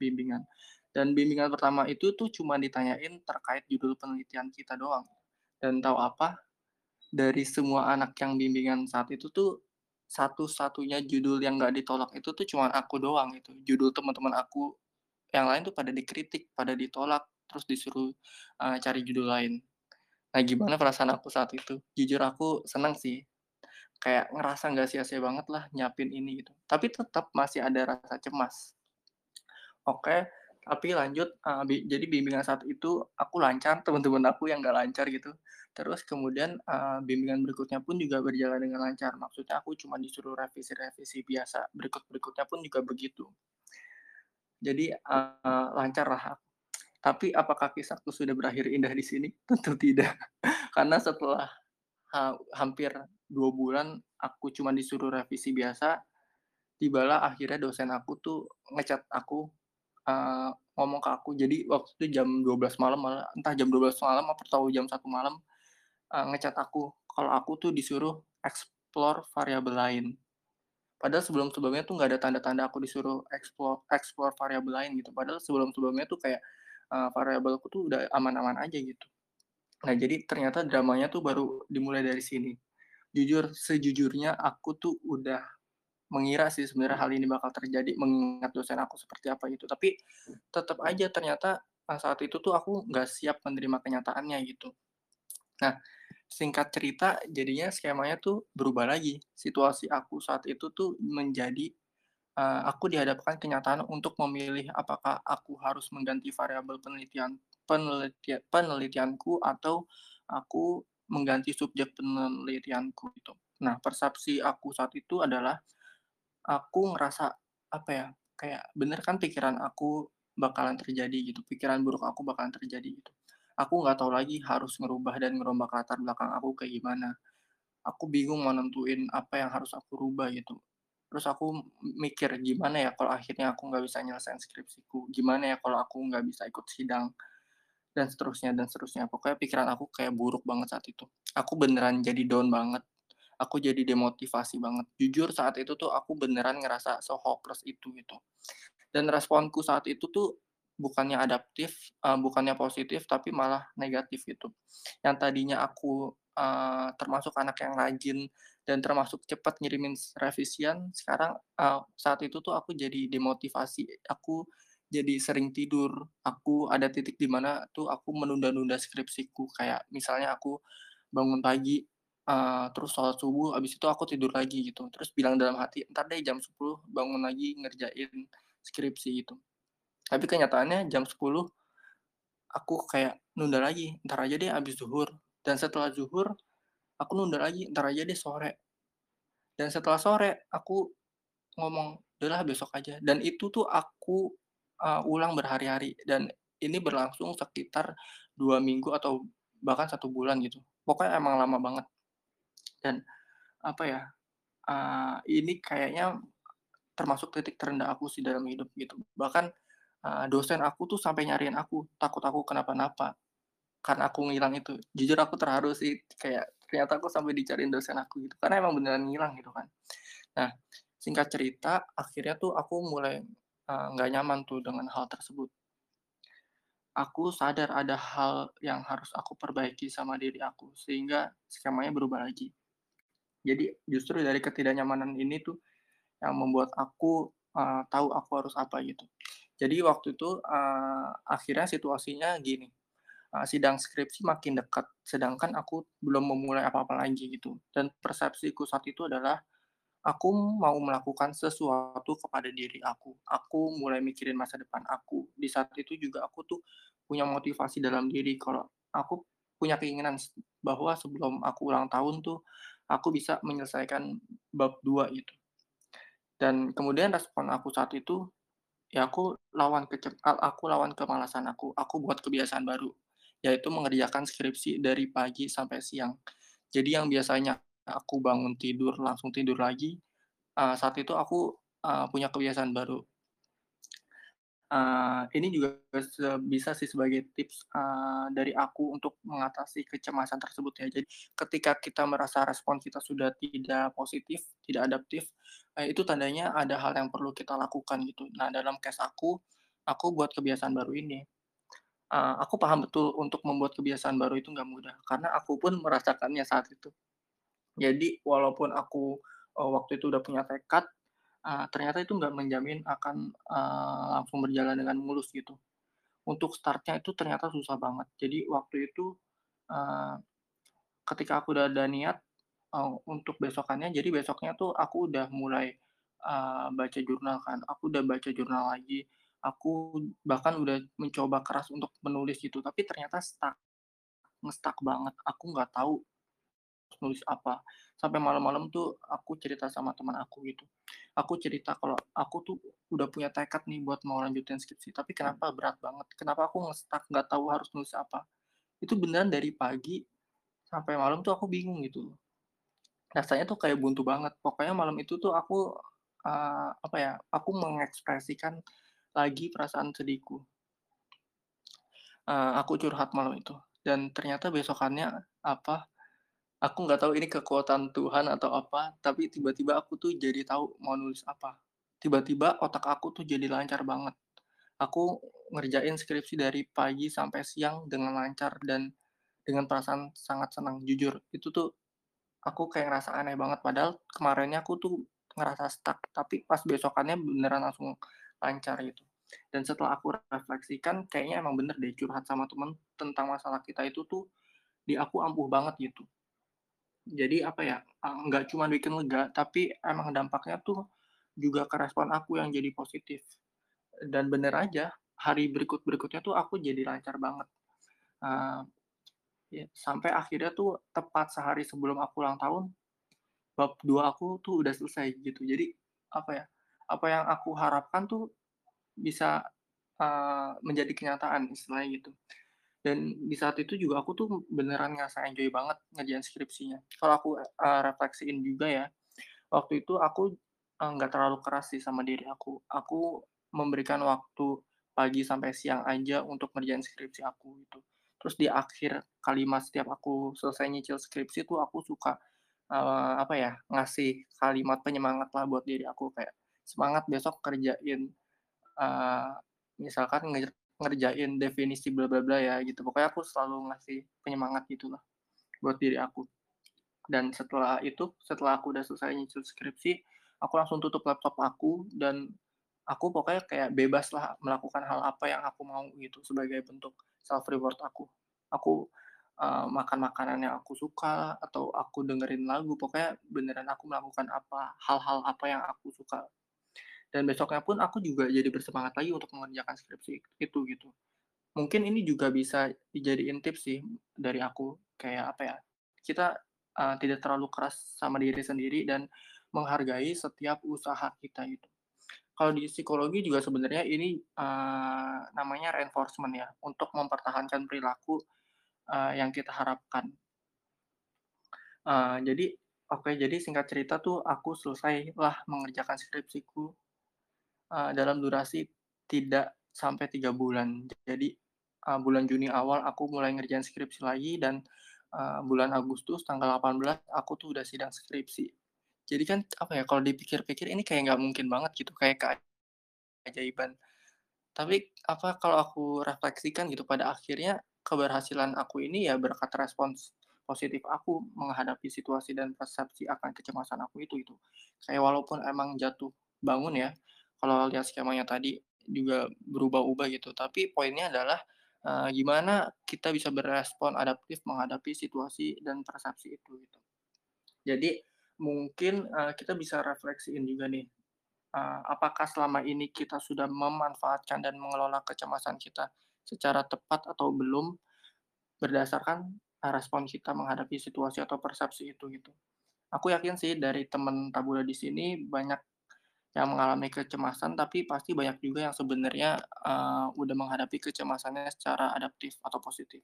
Speaker 2: bimbingan. Dan bimbingan pertama itu tuh cuma ditanyain terkait judul penelitian kita doang. Dan tahu apa? Dari semua anak yang bimbingan saat itu tuh satu-satunya judul yang nggak ditolak itu tuh cuman aku doang gitu. Judul teman-teman aku yang lain tuh pada dikritik, pada ditolak, terus disuruh, eee, cari judul lain. Nah, gimana perasaan aku saat itu? Jujur aku seneng sih, kayak ngerasa nggak sia-sia banget lah nyiapin ini gitu. Tapi tetap masih ada rasa cemas. Oke, tapi lanjut, eee, bi jadi bimbingan saat itu aku lancar, teman-teman aku yang nggak lancar gitu. Terus kemudian, eee, bimbingan berikutnya pun juga berjalan dengan lancar. Maksudnya aku cuma disuruh revisi-revisi biasa, berikut-berikutnya pun juga begitu. Jadi, eee, lancarlah aku. Tapi apakah kisahku sudah berakhir indah di sini? Tentu tidak. Karena setelah, ha hampir 2 bulan aku cuma disuruh revisi biasa, tibalah akhirnya dosen aku tuh nge-chat aku, eee, ngomong ke aku. Jadi waktu itu jam 12 malam entah jam 12 malam apa tahu jam 1 malam, eee, nge-chat aku, kalau aku tuh disuruh explore variabel lain. Padahal sebelum-sebelumnya tuh nggak ada tanda-tanda aku disuruh explore explore variabel lain gitu. Padahal sebelum-sebelumnya tuh kayak, eee, variabelku tuh udah aman-aman aja gitu. Nah, jadi ternyata dramanya tuh baru dimulai dari sini. Jujur, sejujurnya aku tuh udah mengira sih sebenarnya hal ini bakal terjadi mengingat dosen aku seperti apa gitu. Tapi tetap aja ternyata, eee, saat itu tuh aku nggak siap menerima kenyataannya gitu. Nah, singkat cerita jadinya skemanya tuh berubah lagi. Situasi aku saat itu tuh menjadi, eee, aku dihadapkan kenyataan untuk memilih apakah aku harus mengganti variabel penelitian penelitia penelitianku atau aku mengganti subjek penelitianku gitu. Nah, persepsi aku saat itu adalah aku ngerasa, apa ya, kayak bener kan pikiran aku bakalan terjadi gitu, pikiran buruk aku bakalan terjadi gitu. Aku nggak tahu lagi harus ngerubah dan ngerombak latar belakang aku kayak gimana. Aku bingung mau nentuin apa yang harus aku rubah gitu. Terus aku mikir, gimana ya kalau akhirnya aku nggak bisa nyelesain skripsiku, gimana ya kalau aku nggak bisa ikut sidang, dan seterusnya dan seterusnya. Pokoknya pikiran aku kayak buruk banget saat itu. Aku beneran jadi down banget, aku jadi demotivasi banget. Jujur saat itu tuh aku beneran ngerasa se-hopeless itu gitu. Dan responku saat itu tuh bukannya adaptif, eee, bukannya positif, tapi malah negatif gitu. Yang tadinya aku, eee, termasuk anak yang rajin dan termasuk cepat ngirimin revisian, sekarang, eee, saat itu tuh aku jadi demotivasi, aku jadi sering tidur, aku ada titik di mana tuh aku menunda-nunda skripsiku, kayak misalnya aku bangun pagi, eee, terus sholat subuh, habis itu aku tidur lagi gitu, terus bilang dalam hati, "Entar deh jam 10 bangun lagi ngerjain skripsi," gitu. Tapi kenyataannya jam 10 aku kayak nunda lagi, "Entar aja deh habis zuhur," dan setelah zuhur, aku nunda lagi, "Entar aja deh sore." Dan setelah sore, aku ngomong, "Udahlah besok aja." Dan itu tuh aku, eee, ulang berhari-hari dan ini berlangsung sekitar 2 minggu atau bahkan 1 bulan gitu. Pokoknya emang lama banget. Dan apa ya, eee, ini kayaknya termasuk titik terendah aku sih dalam hidup gitu. Bahkan, eee, dosen aku tuh sampai nyariin aku, takut aku kenapa-napa, karena aku ngilang itu. Jujur aku terharu sih, kayak ternyata aku sampai dicariin dosen aku gitu, karena emang beneran ngilang gitu kan. Nah, singkat cerita akhirnya tuh aku mulai, eee, nggak nyaman tuh dengan hal tersebut. Aku sadar ada hal yang harus aku perbaiki sama diri aku, sehingga skemanya berubah lagi. Jadi justru dari ketidaknyamanan ini tuh yang membuat aku, eee, tahu aku harus apa gitu. Jadi waktu itu, eee, akhirnya situasinya gini, eee, sidang skripsi makin dekat, sedangkan aku belum memulai apa-apa lagi gitu. Dan persepsiku saat itu adalah, aku mau melakukan sesuatu kepada diri aku. Aku mulai mikirin masa depan aku. Di saat itu juga aku tuh punya motivasi dalam diri kalau aku punya keinginan bahwa sebelum aku ulang tahun tuh, aku bisa menyelesaikan bab 2 gitu. Dan kemudian respon aku saat itu, ya aku lawan a aku lawan kemalasan aku, aku buat kebiasaan baru, yaitu mengerjakan skripsi dari pagi sampai siang. Jadi yang biasanya aku bangun tidur langsung tidur lagi, eee, saat itu aku, eee, punya kebiasaan baru. Eee, ini juga bisa sih sebagai tips, eee, dari aku untuk mengatasi kecemasan tersebut ya. Jadi ketika kita merasa respon kita sudah tidak positif, tidak adaptif, eee, itu tandanya ada hal yang perlu kita lakukan gitu. Nah dalam case aku, aku buat kebiasaan baru ini. Eee, aku paham betul untuk membuat kebiasaan baru itu nggak mudah, karena aku pun merasakannya saat itu. Jadi walaupun aku eee, waktu itu udah punya tekad, eee, ternyata itu nggak menjamin akan, eee, langsung berjalan dengan mulus gitu. Untuk start-nya itu ternyata susah banget. Jadi waktu itu, eee, ketika aku udah ada niat, eee, untuk besokannya, jadi besoknya tuh aku udah mulai, eee, baca jurnal kan, aku udah baca jurnal lagi, aku bahkan udah mencoba keras untuk menulis gitu, tapi ternyata stuck, nge-stuck banget, aku nggak tahu nulis apa. Sampai malam-malam tuh aku cerita sama teman aku gitu. Aku cerita kalau aku tuh udah punya tekad nih buat mau lanjutin skripsi, tapi kenapa berat banget, kenapa aku nge-stuck nggak tahu harus nulis apa. Itu beneran dari pagi sampai malam tuh aku bingung gitu. Rasanya tuh kayak buntu banget. Pokoknya malam itu tuh aku, eee, apa ya, aku mengekspresikan lagi perasaan sedihku. Eee, aku curhat malam itu dan ternyata besokannya, apa, aku nggak tahu ini kekuatan Tuhan atau apa, tapi tiba-tiba aku tuh jadi tahu mau nulis apa. Tiba-tiba otak aku tuh jadi lancar banget. Aku ngerjain skripsi dari pagi sampai siang dengan lancar dan dengan perasaan sangat senang, jujur. Itu tuh aku kayak ngerasa aneh banget, padahal kemarinnya aku tuh ngerasa stuck, tapi pas besokannya beneran langsung lancar gitu. Dan setelah aku refleksikan, kayaknya emang bener deh curhat sama temen tentang masalah kita itu tuh di aku ampuh banget gitu. Jadi apa ya, eee, nggak cuman bikin lega, tapi emang dampaknya tuh juga ke respon aku yang jadi positif. Dan bener aja, hari berikut-berikutnya tuh aku jadi lancar banget. Eee, ya sampai akhirnya tuh tepat sehari sebelum aku ulang tahun, bab 2 aku tuh udah selesai gitu. Jadi apa ya, apa yang aku harapkan tuh bisa, eee, menjadi kenyataan istilahnya gitu. Dan di saat itu juga aku tuh beneran ngerasa enjoy banget ngerjain skripsinya. Kalau aku, eee, refleksiin juga ya, waktu itu aku, eee, nggak terlalu keras sih sama diri aku. Aku memberikan waktu pagi sampai siang aja untuk ngerjain skripsi aku gitu. Terus di akhir kalimat setiap aku selesai nyicil skripsi tuh aku suka, eee, apa ya, ngasih kalimat penyemangat lah buat diri aku kayak, "Semangat besok kerjain Eee, misalkan ngerjain definisi bla bla bla ya gitu, pokoknya aku selalu ngasih penyemangat gitulah buat diri aku. Dan setelah itu, setelah aku udah selesai nyicil skripsi, aku langsung tutup laptop aku dan aku pokoknya kayak bebas lah melakukan hal apa yang aku mau gitu sebagai bentuk self reward aku. Aku, eee, makan makanan yang aku suka atau aku dengerin lagu, pokoknya beneran aku melakukan apa hal-hal apa yang aku suka dan besoknya pun aku juga jadi bersemangat lagi untuk mengerjakan skripsi itu gitu. Mungkin ini juga bisa dijadiin tips sih dari aku, kayak apa ya, kita, eee, tidak terlalu keras sama diri sendiri dan menghargai setiap usaha kita itu. Kalau di psikologi juga sebenarnya ini, eee, namanya reinforcement ya, untuk mempertahankan perilaku, eee, yang kita harapkan. Eee, jadi oke, jadi singkat cerita tuh aku selesailah mengerjakan skripsiku Eee, dalam durasi tidak sampai 3 bulan. Jadi, eee, bulan Juni awal aku mulai ngerjain skripsi lagi dan, eee, bulan Agustus tanggal 18 aku tuh udah sidang skripsi. Jadi kan, apa ya, kalau dipikir-pikir ini kayak nggak mungkin banget gitu, kayak keajaiban. Tapi, apa, kalau aku refleksikan gitu, pada akhirnya keberhasilan aku ini ya berkat respons positif aku menghadapi situasi dan persepsi akan kecemasan aku itu itu. Kayak walaupun emang jatuh bangun ya, kalau lihat skemanya tadi juga berubah-ubah gitu, tapi poinnya adalah, eee, gimana kita bisa berespon adaptif menghadapi situasi dan persepsi itu gitu. Jadi mungkin, eee, kita bisa refleksiin juga nih, eee, apakah selama ini kita sudah memanfaatkan dan mengelola kecemasan kita secara tepat atau belum, berdasarkan, respon kita menghadapi situasi atau persepsi itu gitu. Aku yakin sih dari temen tabula di sini banyak yang mengalami kecemasan, tapi pasti banyak juga yang sebenarnya, eee, udah menghadapi kecemasannya secara adaptif atau positif.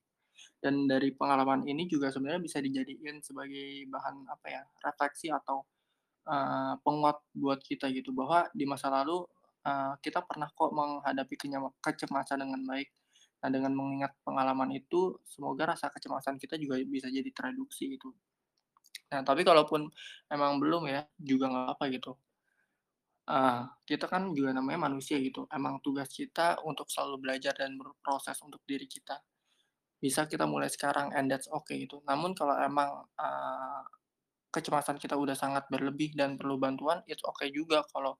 Speaker 2: Dan dari pengalaman ini juga sebenarnya bisa dijadiin sebagai bahan, apa ya, refleksi atau, eee, penguat buat kita gitu, bahwa di masa lalu, eee, kita pernah kok menghadapi kecemasan dengan baik. Nah, dengan mengingat pengalaman itu, semoga rasa kecemasan kita juga bisa jadi tereduksi gitu. Nah, tapi kalaupun emang belum ya, juga nggak apa gitu. Ah, kita kan juga namanya manusia gitu, emang tugas kita untuk selalu belajar dan berproses untuk diri kita. Bisa kita mulai sekarang and that's okay gitu. Namun kalau emang, eee, kecemasan kita udah sangat berlebih dan perlu bantuan, it's okay juga kalau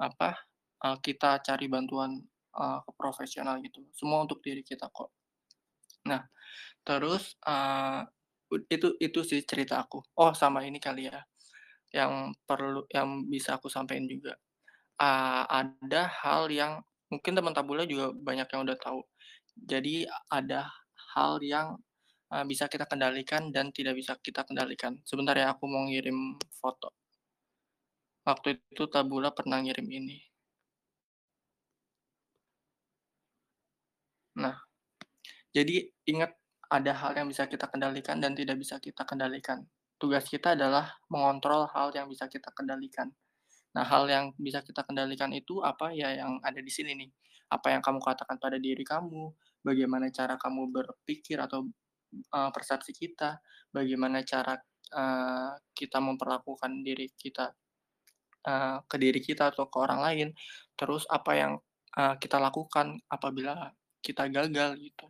Speaker 2: apa, uh, kita cari bantuan, uh, ke profesional gitu. Semua untuk diri kita kok. Nah, terus, uh, itu itu sih cerita aku. Oh, sama ini kali ya, yang perlu yang bisa aku sampaikan juga. Uh, ada hal yang mungkin teman tabula juga banyak yang udah tahu. Jadi ada hal yang uh, bisa kita kendalikan dan tidak bisa kita kendalikan. Sebentar ya, aku mau ngirim foto. Waktu itu Tabula pernah ngirim ini. Nah, jadi ingat ada hal yang bisa kita kendalikan dan tidak bisa kita kendalikan. Tugas kita adalah mengontrol hal yang bisa kita kendalikan. Nah, hal yang bisa kita kendalikan itu apa ya yang ada di sini nih. Apa yang kamu katakan pada diri kamu, bagaimana cara kamu berpikir atau uh, persepsi kita, bagaimana cara uh, kita memperlakukan diri kita uh, ke diri kita atau ke orang lain, terus apa yang uh, kita lakukan apabila kita gagal gitu.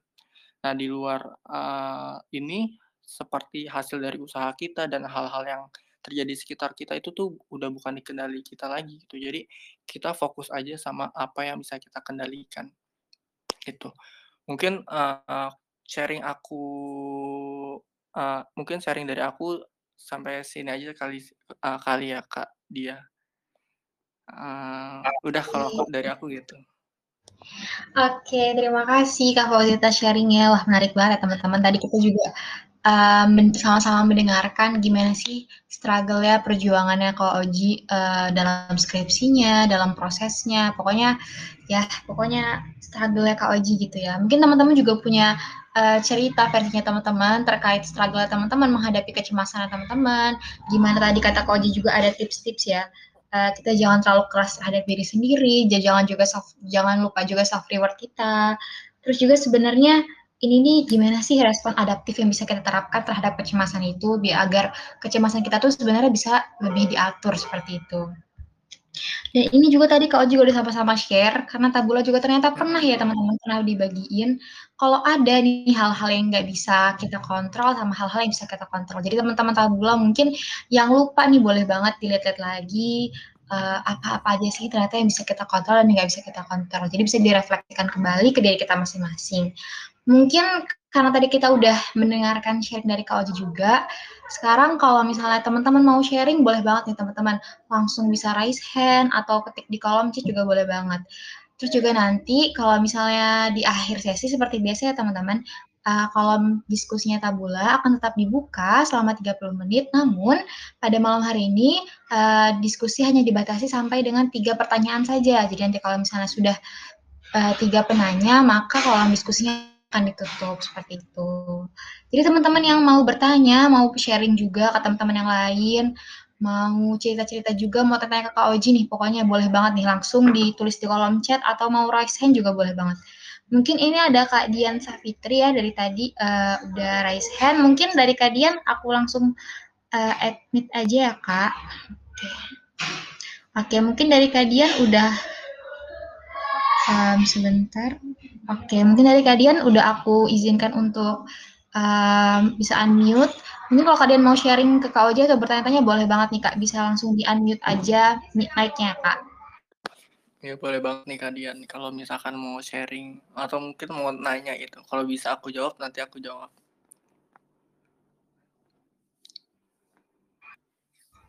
Speaker 2: Nah di luar uh, ini seperti hasil dari usaha kita dan hal-hal yang terjadi di sekitar kita itu tuh udah bukan dikendali kita lagi gitu. Jadi kita fokus aja sama apa yang bisa kita kendalikan. Itu. Mungkin uh, sharing aku uh, mungkin sharing dari aku sampai sini aja kali uh, kali ya Kak dia. Uh, udah kalau dari aku gitu.
Speaker 1: Oke, terima kasih Kak Fauzi atas sharing-nya. Wah, menarik banget ya teman-teman. Tadi kita juga uh, sama-sama mendengarkan gimana sih struggle-nya, perjuangannya Kak Oji uh, dalam skripsinya, dalam prosesnya. Pokoknya ya, pokoknya struggle-nya Kak Oji gitu ya. Mungkin teman-teman juga punya uh, cerita versinya teman-teman terkait struggle teman-teman menghadapi kecemasan teman-teman. Gimana tadi kata Koji juga ada tips-tips ya. Uh, kita jangan terlalu keras terhadap diri sendiri, jangan juga self, jangan lupa juga self reward kita. Terus juga sebenarnya ini nih gimana sih respon adaptif yang bisa kita terapkan terhadap kecemasan itu biar agar kecemasan kita tuh sebenarnya bisa lebih diatur seperti itu. Dan ini juga tadi Kak juga udah sama-sama share, karena tabula juga ternyata pernah ya teman-teman pernah dibagiin, kalau ada nih hal-hal yang nggak bisa kita kontrol sama hal-hal yang bisa kita kontrol. Jadi teman-teman tabula mungkin yang lupa nih boleh banget dilihat-lihat lagi, uh, apa-apa aja sih ternyata yang bisa kita kontrol dan nggak bisa kita kontrol. Jadi bisa direfleksikan kembali ke diri kita masing-masing. Mungkin karena tadi kita udah mendengarkan sharing dari Kak Oji juga, sekarang kalau misalnya teman-teman mau sharing, boleh banget nih teman-teman. Langsung bisa raise hand atau ketik di kolom chat juga boleh banget. Terus juga nanti kalau misalnya di akhir sesi seperti biasa ya teman-teman, uh, kolom diskusinya Tabula akan tetap dibuka selama 30 menit. Namun pada malam hari ini uh, diskusi hanya dibatasi sampai dengan tiga pertanyaan saja. Jadi nanti kalau misalnya sudah uh, penanya, maka kolom diskusinya akan ditutup seperti itu. Jadi teman-teman yang mau bertanya, mau sharing juga ke teman-teman yang lain, mau cerita-cerita juga, mau tanya ke Kak Oji nih, pokoknya boleh banget nih langsung ditulis di kolom chat atau mau raise hand juga boleh banget. Mungkin ini ada Kak Dian Safitri ya dari tadi uh, udah raise hand. Mungkin dari Kak Dian aku langsung uh, admit aja ya Kak. Oke. Oke, mungkin dari Kak Dian udah um, sebentar. Oke, mungkin dari kalian udah aku izinkan untuk um, bisa unmute. Mungkin kalau kalian mau sharing ke Kak Oja atau bertanya-tanya boleh banget nih Kak, bisa langsung di unmute aja mic-nya Kak.
Speaker 2: Ya boleh banget nih Kak Dian, kalau misalkan mau sharing atau mungkin mau nanya itu, kalau bisa aku jawab nanti aku jawab.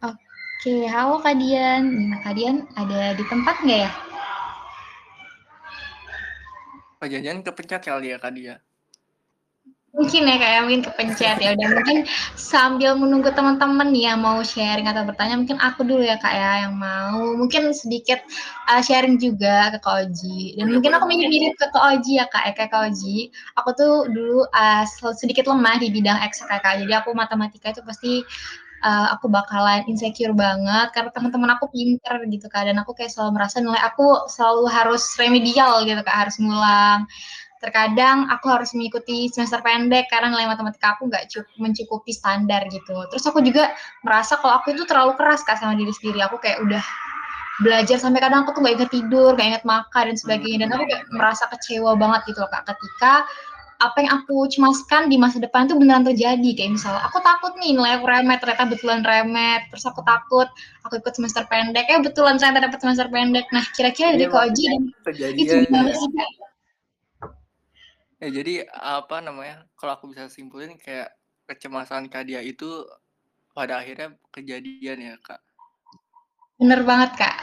Speaker 1: Oke, halo Kak Dian. Gimana Kak Dian, ada di tempat nggak ya?
Speaker 2: Pak Jajan kepencet kali ya Kak Dia?
Speaker 1: Mungkin ya kayak mungkin kepencet. Ya udah mungkin sambil menunggu teman-teman yang mau sharing atau bertanya mungkin aku dulu ya kak ya yang mau. Mungkin sedikit uh, sharing juga ke Kak Oji. Dan ya, mungkin aku mirip-mirip ke Kak Oji ya kak ya kayak Kak Oji. Aku tuh dulu uh, sedikit lemah di bidang eksak kak jadi aku matematika itu pasti uh, aku bakalan insecure banget karena teman-teman aku pinter gitu kan dan aku kayak selalu merasa nilai aku selalu harus remedial gitu kan harus ngulang. Terkadang aku harus mengikuti semester pendek karena nilai matematika aku nggak cukup mencukupi standar gitu. Terus aku juga merasa kalau aku itu terlalu keras kak sama diri sendiri. Aku kayak udah belajar sampai kadang aku tuh gak inget tidur, gak inget makan dan sebagainya. Dan aku kayak merasa kecewa banget gitu loh kak. Ketika apa yang aku cemaskan di masa depan itu beneran terjadi. Kayak misalnya aku takut nih nilai aku remet, ternyata betulan remet. Terus aku takut aku ikut semester pendek, eh betulan ternyata dapat semester pendek. Nah, kira-kira dari
Speaker 2: Iya,
Speaker 1: Kak
Speaker 2: Mak.
Speaker 1: Oji dan itu
Speaker 2: ya. Ya jadi, apa namanya, kalau aku bisa simpulin kayak kecemasan Kak Dia itu pada akhirnya kejadian ya, Kak.
Speaker 1: Bener banget, Kak.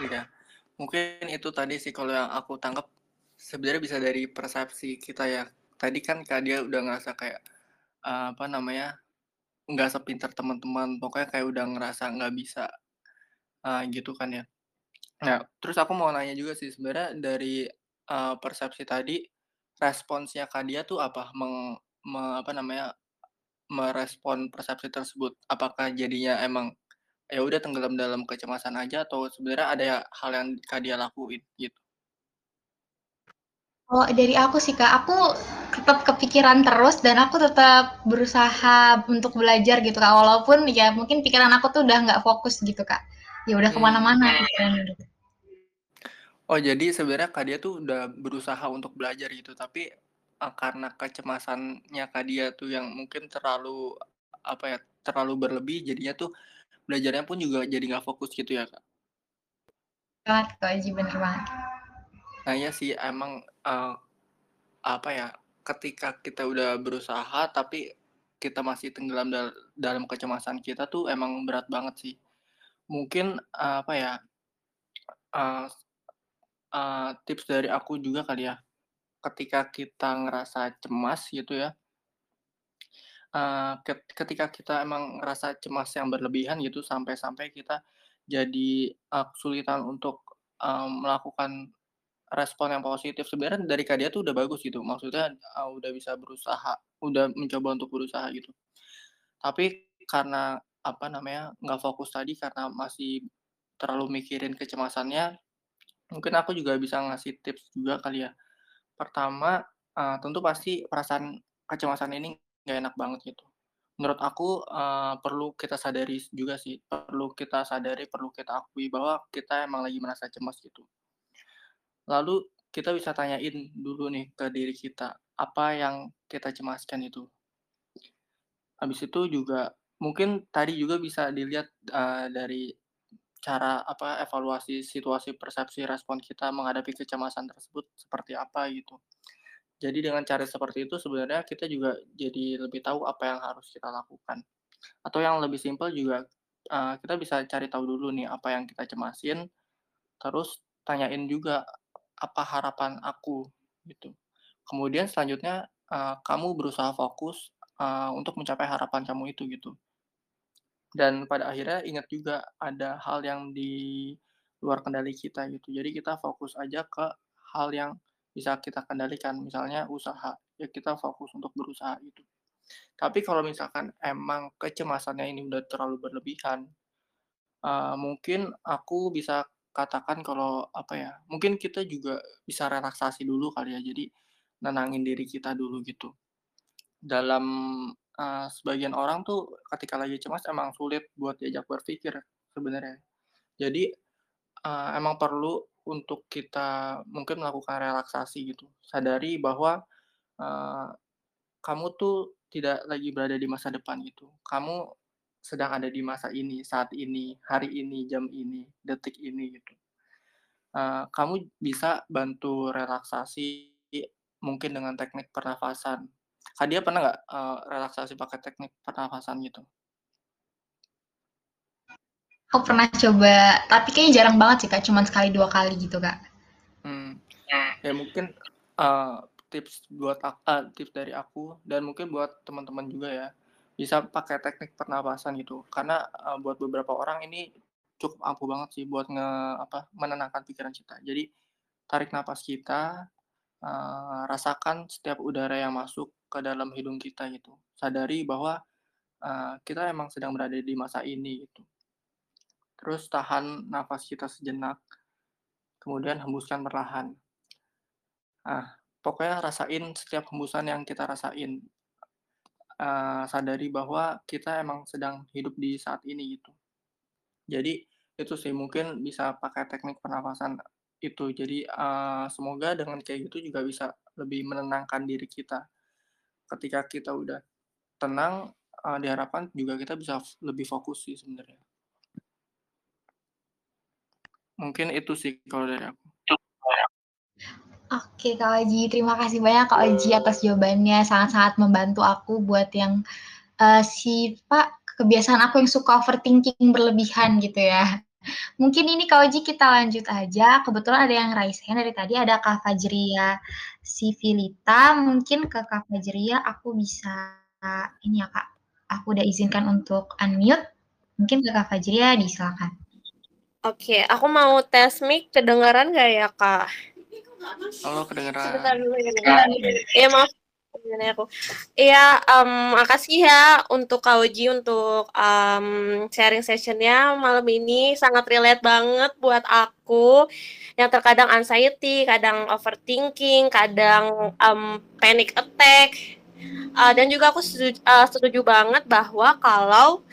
Speaker 2: Iya. Mungkin itu tadi sih kalau yang aku tangkap sebenarnya bisa dari persepsi kita ya. Tadi kan Kak Dia udah ngerasa kayak, eee, apa namanya, nggak sepintar teman-teman, pokoknya kayak udah ngerasa nggak bisa, eee, gitu kan ya. Nah, terus aku mau nanya juga sih sebenarnya dari, eee, persepsi tadi, responsnya Kak Dia tuh apa? Meng me apa namanya, merespon persepsi tersebut? Apakah jadinya emang, ya udah tenggelam dalam kecemasan aja atau sebenarnya ada hal yang Kak Dia lakuin gitu?
Speaker 1: Kalau dari aku sih, Kak, aku tetap kepikiran terus dan aku tetap berusaha untuk belajar gitu, Kak, walaupun ya mungkin pikiran aku tuh udah nggak fokus gitu, Kak. Ya udah ke mana-mana pikirannya gitu.
Speaker 2: Oh, jadi sebenarnya Kak Dia tuh udah berusaha untuk belajar gitu, tapi, eee, karena kecemasannya Kak Dia tuh yang mungkin terlalu, apa ya, terlalu berlebih jadinya tuh belajarnya pun juga jadi nggak fokus gitu ya, Kak?
Speaker 1: Banget, Kak Oji, bener banget.
Speaker 2: Nah, iya sih emang, eee, apa ya, ketika kita udah berusaha tapi kita masih tenggelam dal dalam kecemasan kita tuh emang berat banget sih. Mungkin, eee, apa ya, eee, eee, tips dari aku juga kali ya, ketika kita ngerasa cemas gitu ya ket ketika kita emang ngerasa cemas yang berlebihan gitu sampai-sampai kita jadi, eee, kesulitan untuk, eee, melakukan respon yang positif. Sebenarnya dari Kak Dia tuh udah bagus gitu, maksudnya, eee, udah bisa berusaha, udah mencoba untuk berusaha gitu. Tapi karena, apa namanya, nggak fokus tadi karena masih terlalu mikirin kecemasannya, mungkin aku juga bisa ngasih tips juga kali ya. Pertama, eee, tentu pasti perasaan kecemasan ini nggak enak banget gitu. Menurut aku, eee, perlu kita sadari juga sih, perlu kita sadari, perlu kita akui bahwa kita emang lagi merasa cemas gitu. Lalu kita bisa tanyain dulu nih ke diri kita, apa yang kita cemaskan itu. Habis itu juga mungkin tadi juga bisa dilihat, eee, dari cara, apa, evaluasi situasi persepsi respon kita menghadapi kecemasan tersebut seperti apa gitu. Jadi dengan cara seperti itu sebenarnya kita juga jadi lebih tahu apa yang harus kita lakukan. Atau yang lebih simpel juga, eee, kita bisa cari tahu dulu nih apa yang kita cemasin, terus tanyain juga, apa harapan aku gitu. Kemudian selanjutnya, eee, kamu berusaha fokus, eee, untuk mencapai harapan kamu itu gitu. Dan pada akhirnya ingat juga ada hal yang di luar kendali kita gitu. Jadi kita fokus aja ke hal yang bisa kita kendalikan, misalnya usaha, ya kita fokus untuk berusaha gitu. Tapi kalau misalkan emang kecemasannya ini udah terlalu berlebihan, eee, mungkin aku bisa katakan kalau, apa ya, mungkin kita juga bisa relaksasi dulu kali ya, jadi nenangin diri kita dulu gitu. Dalam, eee, sebagian orang tuh ketika lagi cemas emang sulit buat diajak berpikir sebenarnya. Jadi, eee, emang perlu untuk kita mungkin melakukan relaksasi gitu. Sadari bahwa, eee, kamu tuh tidak lagi berada di masa depan gitu. Kamu sedang ada di masa ini, saat ini, hari ini, jam ini, detik ini gitu. Eee, kamu bisa bantu relaksasi mungkin dengan teknik pernafasan. Kak Dia pernah nggak, eee, relaksasi pakai teknik pernafasan gitu?
Speaker 1: Aku pernah coba, tapi kayaknya jarang banget sih, Kak, cuman sekali, 2 kali gitu, Kak.
Speaker 2: Mmm, ya mungkin, eee, tips buat eee, tips dari aku dan mungkin buat teman-teman juga ya, bisa pakai teknik pernapasan gitu. Karena, eee, buat beberapa orang ini cukup ampuh banget sih buat nge apa, menenangkan pikiran kita. Jadi tarik napas kita, eee, rasakan setiap udara yang masuk ke dalam hidung kita gitu. Sadari bahwa, eee, kita emang sedang berada di masa ini gitu. Terus tahan nafas kita sejenak, kemudian hembuskan perlahan. Nah, pokoknya rasain setiap hembusan yang kita rasain. Eee, sadari bahwa kita emang sedang hidup di saat ini gitu. Jadi itu sih mungkin bisa pakai teknik pernapasan. itu. Jadi, eee, semoga dengan kayak gitu juga bisa lebih menenangkan diri kita. Ketika kita udah tenang, eee, diharapkan juga kita bisa lebih fokus sih sebenarnya. Mungkin itu sih kalau dari aku.
Speaker 1: Oke, Kak Oji, terima kasih banyak Kak Oji atas jawabannya, sangat-sangat membantu aku buat yang, eee, si apa, kebiasaan aku yang suka overthinking berlebihan gitu ya. Mungkin ini Kak Oji kita lanjut aja, kebetulan ada yang raise hand. Dari tadi ada Kak Fajria Sivilita, mungkin ke Kak Fajria aku bisa ini ya Kak, aku udah izinkan untuk unmute, mungkin ke Kak Fajria disilakan.
Speaker 3: Oke, aku mau tes mic, kedengeran nggak ya, Kak?
Speaker 2: Halo, kedengeran.
Speaker 3: Sebentar dulu ya, Iya, maaf. Iya, um, makasih ya untuk Kak Oji untuk um, sharing sessionnya malam ini sangat relate banget buat aku yang terkadang anxiety, kadang overthinking, kadang um, panic attack. Uh, dan juga aku setuju, uh, setuju banget bahwa kalau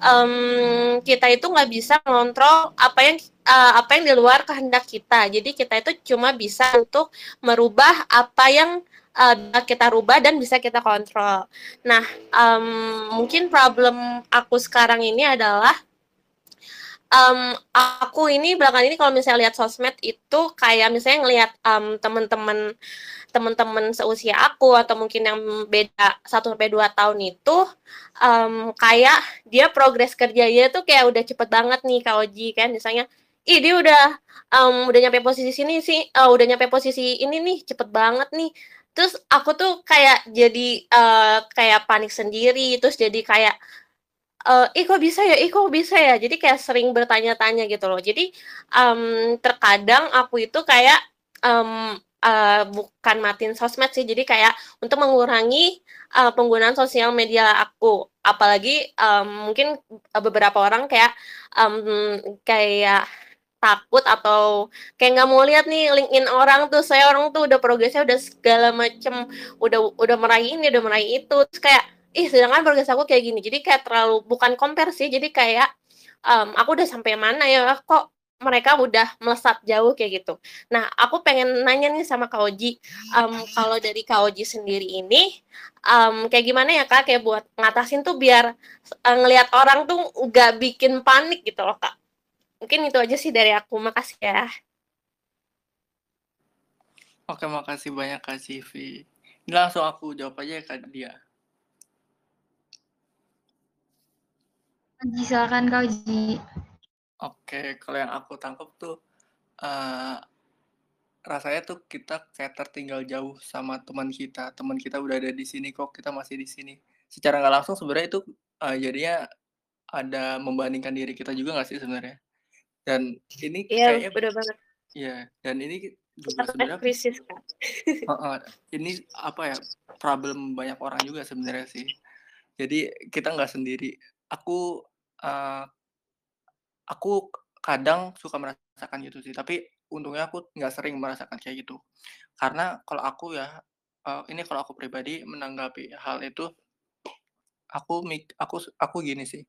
Speaker 3: um, kita itu nggak bisa mengontrol apa yang uh, apa yang di luar kehendak kita. Jadi kita itu cuma bisa untuk merubah apa yang uh, kita rubah dan bisa kita kontrol. Nah, um, mungkin problem aku sekarang ini adalah um, aku ini belakangan ini kalau misalnya lihat sosmed itu kayak misalnya ngelihat um, teman-teman teman-teman seusia aku atau mungkin yang beda satu sampai dua tahun itu um, kayak dia progres kerjanya tuh kayak udah cepet banget nih Kak Oji kan? Misalnya ih dia udah um, udah nyampe posisi sini sih uh, udah nyampe posisi ini nih cepet banget nih. Terus aku tuh kayak jadi uh, kayak panik sendiri terus jadi kayak uh, ih kok bisa ya? Ih kok bisa ya? Jadi kayak sering bertanya-tanya gitu loh. Jadi um, terkadang aku itu kayak um, uh, bukan matiin sosmed sih. Jadi kayak untuk mengurangi uh, penggunaan sosial media aku. Apalagi um, mungkin beberapa orang kayak um, kayak takut atau kayak nggak mau lihat nih LinkedIn orang tuh. Saya orang tuh udah progresnya udah segala macem. Udah udah meraih ini udah meraih itu. Terus kayak ih sedangkan progres aku kayak gini. Jadi kayak terlalu bukan compare sih. Jadi kayak um, aku udah sampai mana ya? Kok mereka udah melesat jauh kayak gitu. Nah, aku pengen nanya nih sama Kak Oji, um, kalau dari Kak Oji sendiri ini, um, kayak gimana ya Kak, kayak buat ngatasin tuh biar uh, ngelihat orang tuh nggak bikin panik gitu loh Kak. Mungkin itu aja sih dari aku. Makasih ya.
Speaker 2: Oke, makasih banyak Kak Sivi. Ini langsung aku jawab aja ya Kak dia.
Speaker 1: Silakan Kak Oji.
Speaker 2: Oke, kalau yang aku tangkap tuh, uh, rasanya tuh kita kayak tertinggal jauh sama teman kita. Teman kita udah ada di sini kok, kita masih di sini. Secara nggak langsung sebenarnya itu uh, jadinya ada membandingkan diri kita juga nggak sih sebenarnya? Dan ini
Speaker 3: Iya,
Speaker 2: kayaknya
Speaker 3: bener banget.
Speaker 2: Iya, dan ini juga
Speaker 3: Kita
Speaker 2: sebenarnya
Speaker 3: Kak.
Speaker 2: Heeh, ini apa ya, problem banyak orang juga sebenarnya sih. Jadi kita nggak sendiri. Aku, eee aku kadang suka merasakan gitu sih, tapi untungnya aku nggak sering merasakan kayak gitu. Karena kalau aku ya, eee, ini kalau aku pribadi menanggapi hal itu, aku aku aku gini sih.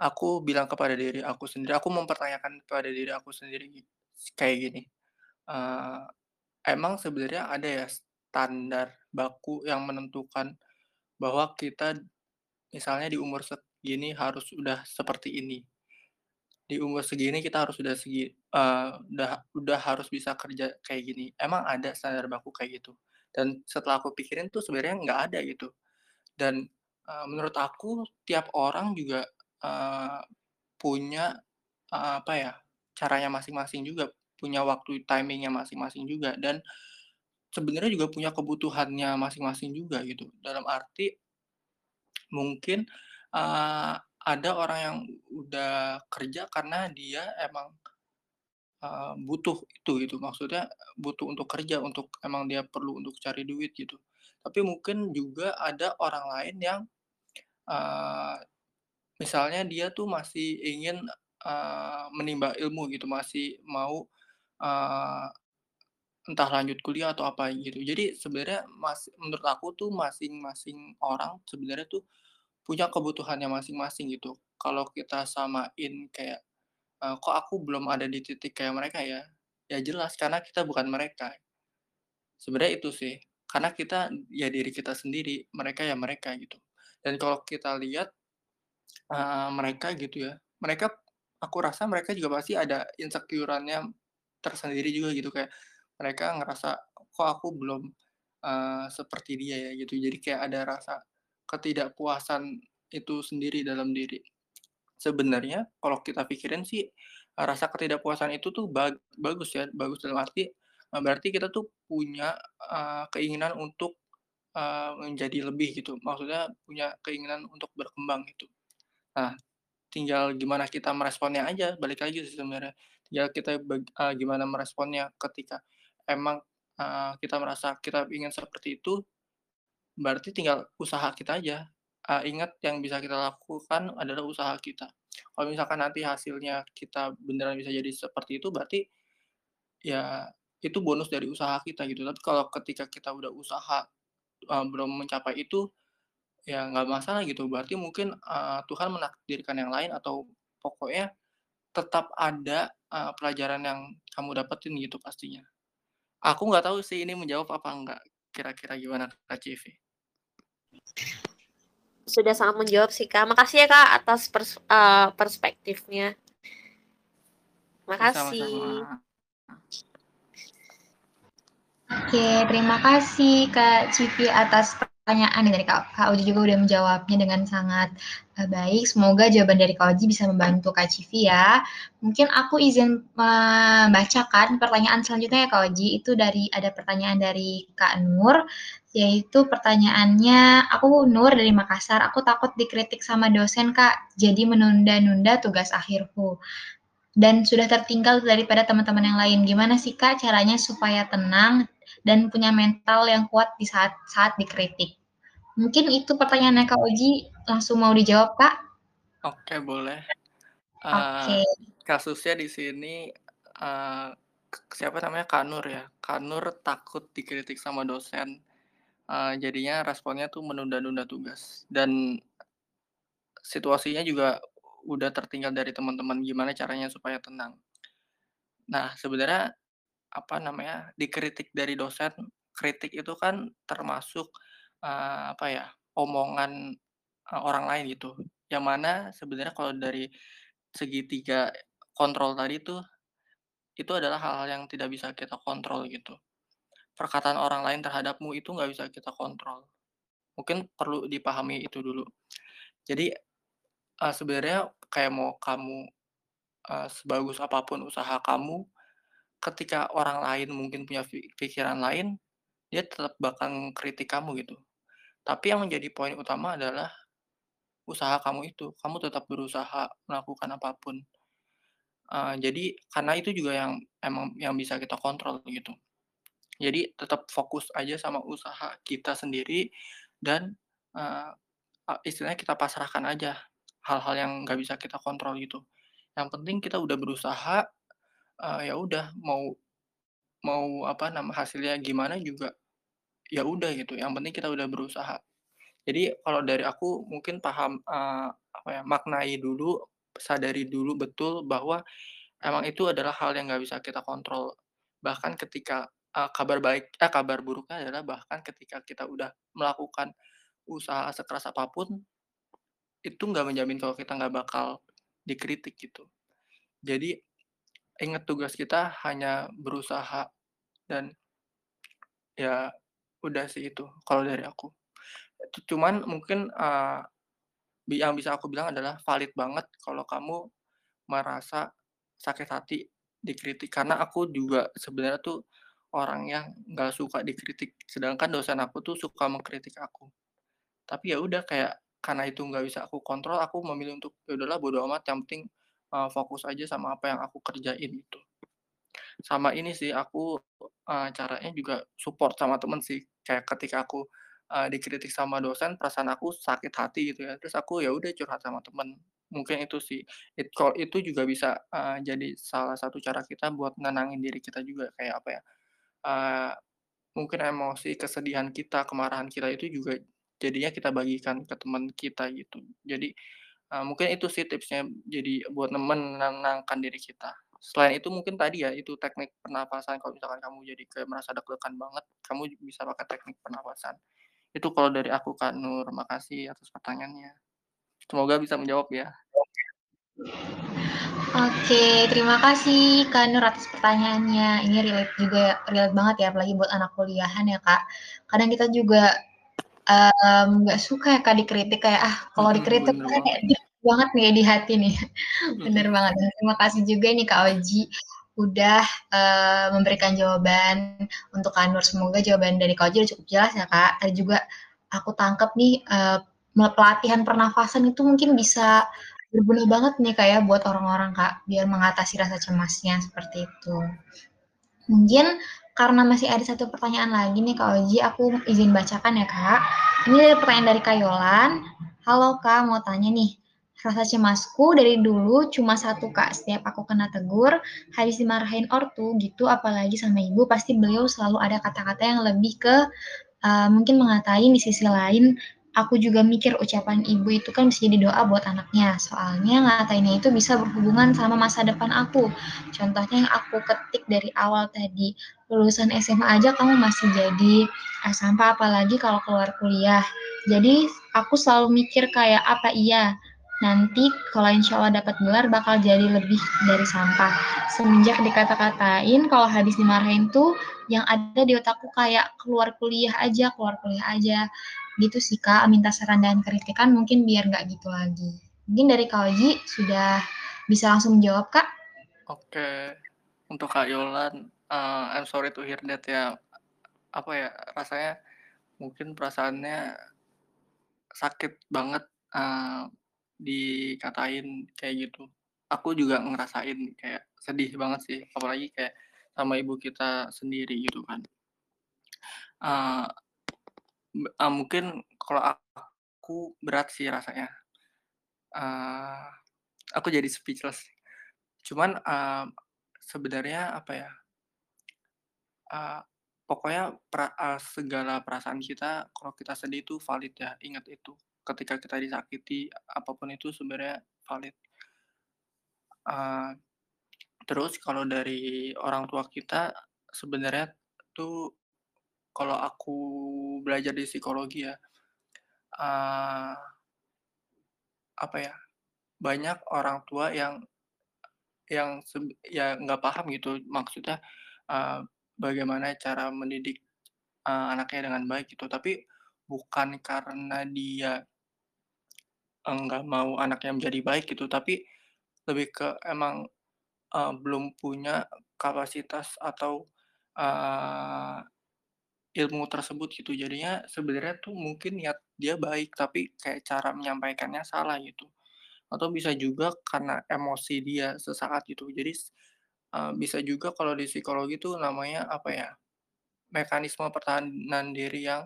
Speaker 2: Aku bilang kepada diri aku sendiri, aku mempertanyakan kepada diri aku sendiri kayak gini, eee, emang sebenarnya ada ya standar baku yang menentukan bahwa kita misalnya di umur segini harus udah seperti ini, di umur segini kita harus udah segi eee, udah udah harus bisa kerja kayak gini, emang ada standar baku kayak gitu? Dan setelah aku pikirin tuh sebenarnya nggak ada gitu. Dan, eee, menurut aku tiap orang juga, eee, punya, eee, apa ya, caranya masing-masing juga, punya waktu timing-nya masing-masing juga, dan sebenarnya juga punya kebutuhannya masing-masing juga gitu. Dalam arti mungkin, eee, ada orang yang udah kerja karena dia emang, eee, butuh itu gitu, maksudnya butuh untuk kerja, untuk emang dia perlu untuk cari duit gitu. Tapi mungkin juga ada orang lain yang, eee, misalnya dia tuh masih ingin, eee, menimba ilmu gitu, masih mau, eee, entah lanjut kuliah atau apa gitu. Jadi sebenarnya mas menurut aku tuh masing-masing orang sebenarnya tuh punya kebutuhannya masing-masing gitu. Kalau kita samain kayak, eee, kok aku belum ada di titik kayak mereka ya, ya jelas karena kita bukan mereka. Sebenarnya itu sih, karena kita ya diri kita sendiri, mereka ya mereka gitu. Dan kalau kita lihat, uh, mereka gitu ya, mereka aku rasa mereka juga pasti ada insecure-annya tersendiri juga gitu, kayak mereka ngerasa, "Kok aku belum, uh, seperti dia ya?" Gitu. Jadi kayak ada rasa ketidakpuasan itu sendiri dalam diri. Sebenarnya kalau kita pikirin sih, rasa ketidakpuasan itu tuh bag bagus ya, bagus dalam arti, eee, berarti kita tuh punya, eee, keinginan untuk, eee, menjadi lebih gitu, maksudnya punya keinginan untuk berkembang gitu. Nah, tinggal gimana kita meresponnya aja, balik lagi sih sebenarnya. Tinggal kita eee, gimana meresponnya ketika emang, eee, kita merasa kita ingin seperti itu, berarti tinggal usaha kita aja. Eee, ingat yang bisa kita lakukan adalah usaha kita. Kalau misalkan nanti hasilnya kita beneran bisa jadi seperti itu, berarti ya itu bonus dari usaha kita gitu. Tapi kalau ketika kita udah usaha, eee, belum mencapai itu, ya nggak masalah gitu. Berarti mungkin, eee, Tuhan menakdirkan yang lain atau pokoknya tetap ada, eee, pelajaran yang kamu dapetin gitu pastinya. Aku nggak tahu sih ini menjawab apa enggak, kira-kira gimana Kak Civi?
Speaker 3: Sudah sangat menjawab sih, Kak. Makasih ya, Kak, atas pers uh, perspektifnya. Makasih.
Speaker 1: Oke, terima kasih Kak Civi atas pertanyaan dari Kak, Kak Oji juga udah menjawabnya dengan sangat uh, baik. Semoga jawaban dari Kak Oji bisa membantu Kak Civi ya. Mungkin aku izin membacakan pertanyaan selanjutnya ya Kak Oji. Itu dari ada pertanyaan dari Kak Nur, yaitu pertanyaannya, aku Nur dari Makassar, aku takut dikritik sama dosen Kak, jadi menunda-nunda tugas akhirku dan sudah tertinggal daripada teman-teman yang lain. Gimana sih Kak caranya supaya tenang dan punya mental yang kuat di saat saat dikritik? Mungkin itu pertanyaannya Kak Oji, langsung mau dijawab Kak?
Speaker 2: Oke boleh.
Speaker 1: Uh, Oke.
Speaker 2: Kasusnya di sini uh, siapa namanya Kanur ya. Kanur takut dikritik sama dosen. Uh, jadinya responnya tuh menunda-nunda tugas dan situasinya juga udah tertinggal dari teman-teman gimana caranya supaya tenang. Nah, sebenarnya apa namanya, dikritik dari dosen, kritik itu kan termasuk, uh, apa ya, omongan, uh, orang lain gitu. Yang mana sebenarnya kalau dari segitiga kontrol tadi tuh, itu adalah hal-hal yang tidak bisa kita kontrol gitu. Perkataan orang lain terhadapmu itu nggak bisa kita kontrol. Mungkin perlu dipahami itu dulu. Jadi uh, sebenarnya kayak mau kamu, uh, sebagus apa pun usaha kamu, ketika orang lain mungkin punya pikiran lain, dia tetap bakal kritik kamu gitu. Tapi yang menjadi poin utama adalah usaha kamu itu, kamu tetap berusaha melakukan apa pun. Uh, jadi karena itu juga yang emang yang bisa kita kontrol gitu. Jadi tetap fokus aja sama usaha kita sendiri dan, uh, istilahnya kita pasrahkan aja hal-hal yang nggak bisa kita kontrol gitu. Yang penting kita udah berusaha, uh, ya udah mau mau apa nama hasilnya gimana juga, ya udah gitu, yang penting kita udah berusaha. Jadi kalau dari aku mungkin paham, uh, apa ya, maknai dulu, sadari dulu betul bahwa emang itu adalah hal yang nggak bisa kita kontrol. Bahkan ketika, uh, kabar baik eh, kabar buruknya adalah bahkan ketika kita udah melakukan usaha sekeras apa pun itu nggak menjamin kalau kita nggak bakal dikritik gitu. Jadi ingat tugas kita hanya berusaha dan ya udah sih itu kalau dari aku. Cuman mungkin uh, yang bisa aku bilang adalah valid banget kalau kamu merasa sakit hati dikritik karena aku juga sebenarnya tuh orang yang nggak suka dikritik sedangkan dosen aku tuh suka mengkritik aku tapi ya udah kayak karena itu nggak bisa aku kontrol, aku memilih untuk, ya udahlah bodo amat yang penting, uh, fokus aja sama apa yang aku kerjain gitu. Sama ini sih aku, uh, caranya juga support sama temen sih, kayak ketika aku, uh, dikritik sama dosen perasaan aku sakit hati gitu ya, terus aku ya udah curhat sama temen. Mungkin itu sih, it kalau itu juga bisa, uh, jadi salah satu cara kita buat nenangin diri kita juga, kayak apa ya, uh, mungkin emosi, kesedihan kita, kemarahan kita itu juga jadinya kita bagikan ke teman kita gitu. Jadi, uh, mungkin itu sih tipsnya, jadi buat menenangkan diri kita. Selain itu mungkin tadi ya, itu teknik pernapasan kalau misalkan kamu jadi kayak merasa deg-degan banget, kamu bisa pakai teknik pernapasan. Itu kalau dari aku, Kak Nur. Makasih atas pertanyaannya. Semoga bisa menjawab ya.
Speaker 1: Oke, terima kasih Kak Nur atas pertanyaannya. Ini relate juga relate banget ya, apalagi buat anak kuliahan ya Kak. Kadang kita juga nggak um, suka ya Kak dikritik kayak ah kalau dikritik hmm, kan kayak banget nih di hati nih. bener banget. Dan terima kasih juga nih Kak Oji udah uh, memberikan jawaban untuk Kak Nur. Semoga jawaban dari Kak Oji cukup jelas ya Kak. Tadi juga aku tangkap nih uh, pelatihan pernafasan itu mungkin bisa berguna banget nih Kak ya buat orang-orang Kak biar mengatasi rasa cemasnya seperti itu. Mungkin karena masih ada satu pertanyaan lagi nih Kak Oji, aku izin bacakan ya Kak. Ini ada pertanyaan dari Kak Yolan. Halo Kak, mau tanya nih. Rasa cemasku dari dulu cuma satu Kak. Setiap aku kena tegur, habis dimarahin ortu gitu, apalagi sama ibu, pasti beliau selalu ada kata-kata yang lebih ke uh, mungkin mengatain di sisi lain aku juga mikir ucapan ibu itu kan bisa jadi doa buat anaknya. Soalnya ngatainnya itu bisa berhubungan sama masa depan aku. Contohnya yang aku ketik dari awal tadi, lulusan SMA aja kamu masih jadi eh, sampah apalagi kalau keluar kuliah. Jadi aku selalu mikir kayak apa iya nanti kalau insya Allah dapat gelar bakal jadi lebih dari sampah. Semenjak dikata-katain kalau habis dimarahin tuh yang ada di otakku kayak keluar kuliah aja, keluar kuliah aja gitu sih Kak, minta saran dan kritikan mungkin biar nggak gitu lagi. Mungkin dari Kak Oji sudah bisa langsung menjawab Kak?
Speaker 2: Oke, untuk Kak Yolan, uh, I'm sorry to hear that ya. Apa ya, rasanya mungkin perasaannya sakit banget uh, dikatain kayak gitu. Aku juga ngerasain kayak sedih banget sih, apalagi kayak sama ibu kita sendiri gitu kan. Uh, uh, mungkin kalau aku berat sih rasanya. Uh, aku jadi speechless. Cuman, uh, sebenarnya apa ya uh, pokoknya pra uh, segala perasaan kita kalau kita sedih itu valid ya, ingat itu. Ketika kita disakiti, apa pun itu sebenarnya valid. Uh, terus kalau dari orang tua kita sebenarnya tuh kalau aku belajar di psikologi ya, uh, apa ya, banyak orang tua yang yang ya nggak paham gitu maksudnya, uh, bagaimana cara mendidik, uh, anaknya dengan baik gitu. Tapi bukan karena dia nggak mau anaknya menjadi baik gitu, tapi lebih ke emang, uh, belum punya kapasitas atau, uh, ilmu tersebut gitu. Jadinya sebenarnya tuh mungkin niat dia baik, tapi kayak cara menyampaikannya salah gitu. Atau bisa juga karena emosi dia sesaat gitu. Jadi uh, bisa juga kalau di psikologi tuh namanya apa ya? Mekanisme pertahanan diri yang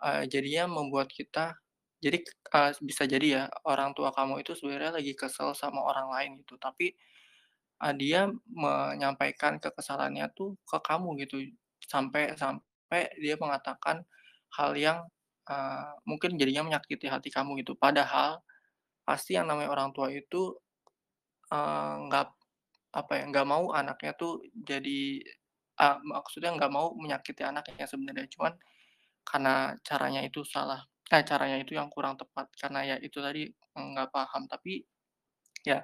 Speaker 2: uh, jadinya membuat kita jadi uh, bisa jadi ya orang tua kamu itu sebenarnya lagi kesel sama orang lain gitu, tapi uh, dia menyampaikan kekesalannya tuh ke kamu gitu sampai sampai dia mengatakan hal yang, uh, mungkin jadinya menyakiti hati kamu gitu. Padahal pasti yang namanya orang tua itu, uh, nggak apa ya, nggak mau anaknya tuh jadi uh, maksudnya nggak mau menyakiti anaknya sebenarnya, cuman karena caranya itu salah, eh, caranya itu yang kurang tepat karena ya itu tadi, nggak paham. Tapi ya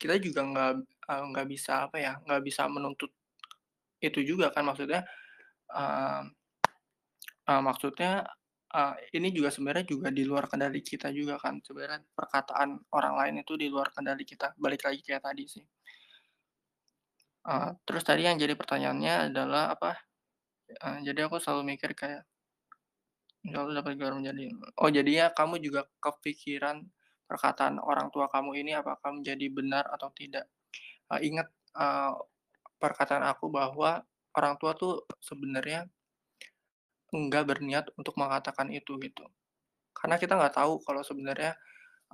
Speaker 2: kita juga nggak, nggak bisa apa ya, nggak bisa menuntut itu juga kan maksudnya, uh, Uh, maksudnya, uh, ini juga sebenarnya juga di luar kendali kita juga kan, sebenarnya perkataan orang lain itu di luar kendali kita, balik lagi kayak tadi sih. Uh, terus tadi yang jadi pertanyaannya adalah apa, uh, jadi aku selalu mikir kayak selalu dapat gelar menjadi oh jadinya kamu juga kepikiran perkataan orang tua kamu ini apakah menjadi benar atau tidak. Uh, ingat, uh, perkataan aku bahwa orang tua tuh sebenarnya Enggak berniat untuk mengatakan itu gitu. Karena kita nggak tahu kalau sebenarnya,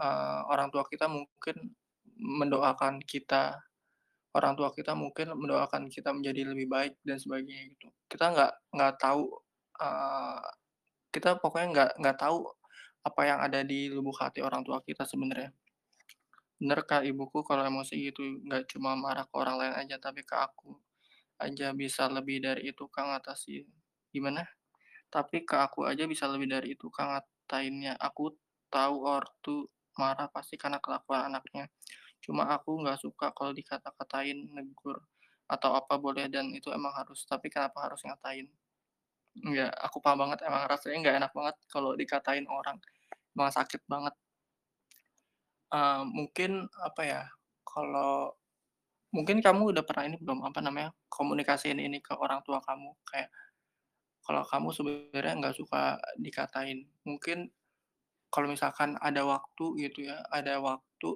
Speaker 2: uh, orang tua kita mungkin mendoakan kita, orang tua kita mungkin mendoakan kita menjadi lebih baik dan sebagainya gitu. Kita nggak nggak tahu, uh, kita pokoknya nggak nggak tahu apa yang ada di lubuk hati orang tua kita sebenarnya. Bener Kak, ibuku kalau emosi gitu nggak cuma marah ke orang lain aja, tapi ke aku aja bisa lebih dari itu Kak ngatasin gimana? Tapi ke aku aja bisa lebih dari itu Kak ngatainnya. Aku tahu ortu marah pasti karena kelakuan anaknya. Cuma aku nggak suka kalau dikata-katain, negur, atau apa boleh dan itu emang harus, tapi kenapa harus ngatain? Nggak, aku paham banget emang rasanya nggak enak banget kalau dikatain orang, emang sakit banget. Eee, mungkin apa ya, kalau mungkin kamu udah pernah ini belum, apa namanya, komunikasiin ini ke orang tua kamu, kayak kalau kamu sebenarnya nggak suka dikatain. Mungkin kalau misalkan ada waktu gitu ya, ada waktu,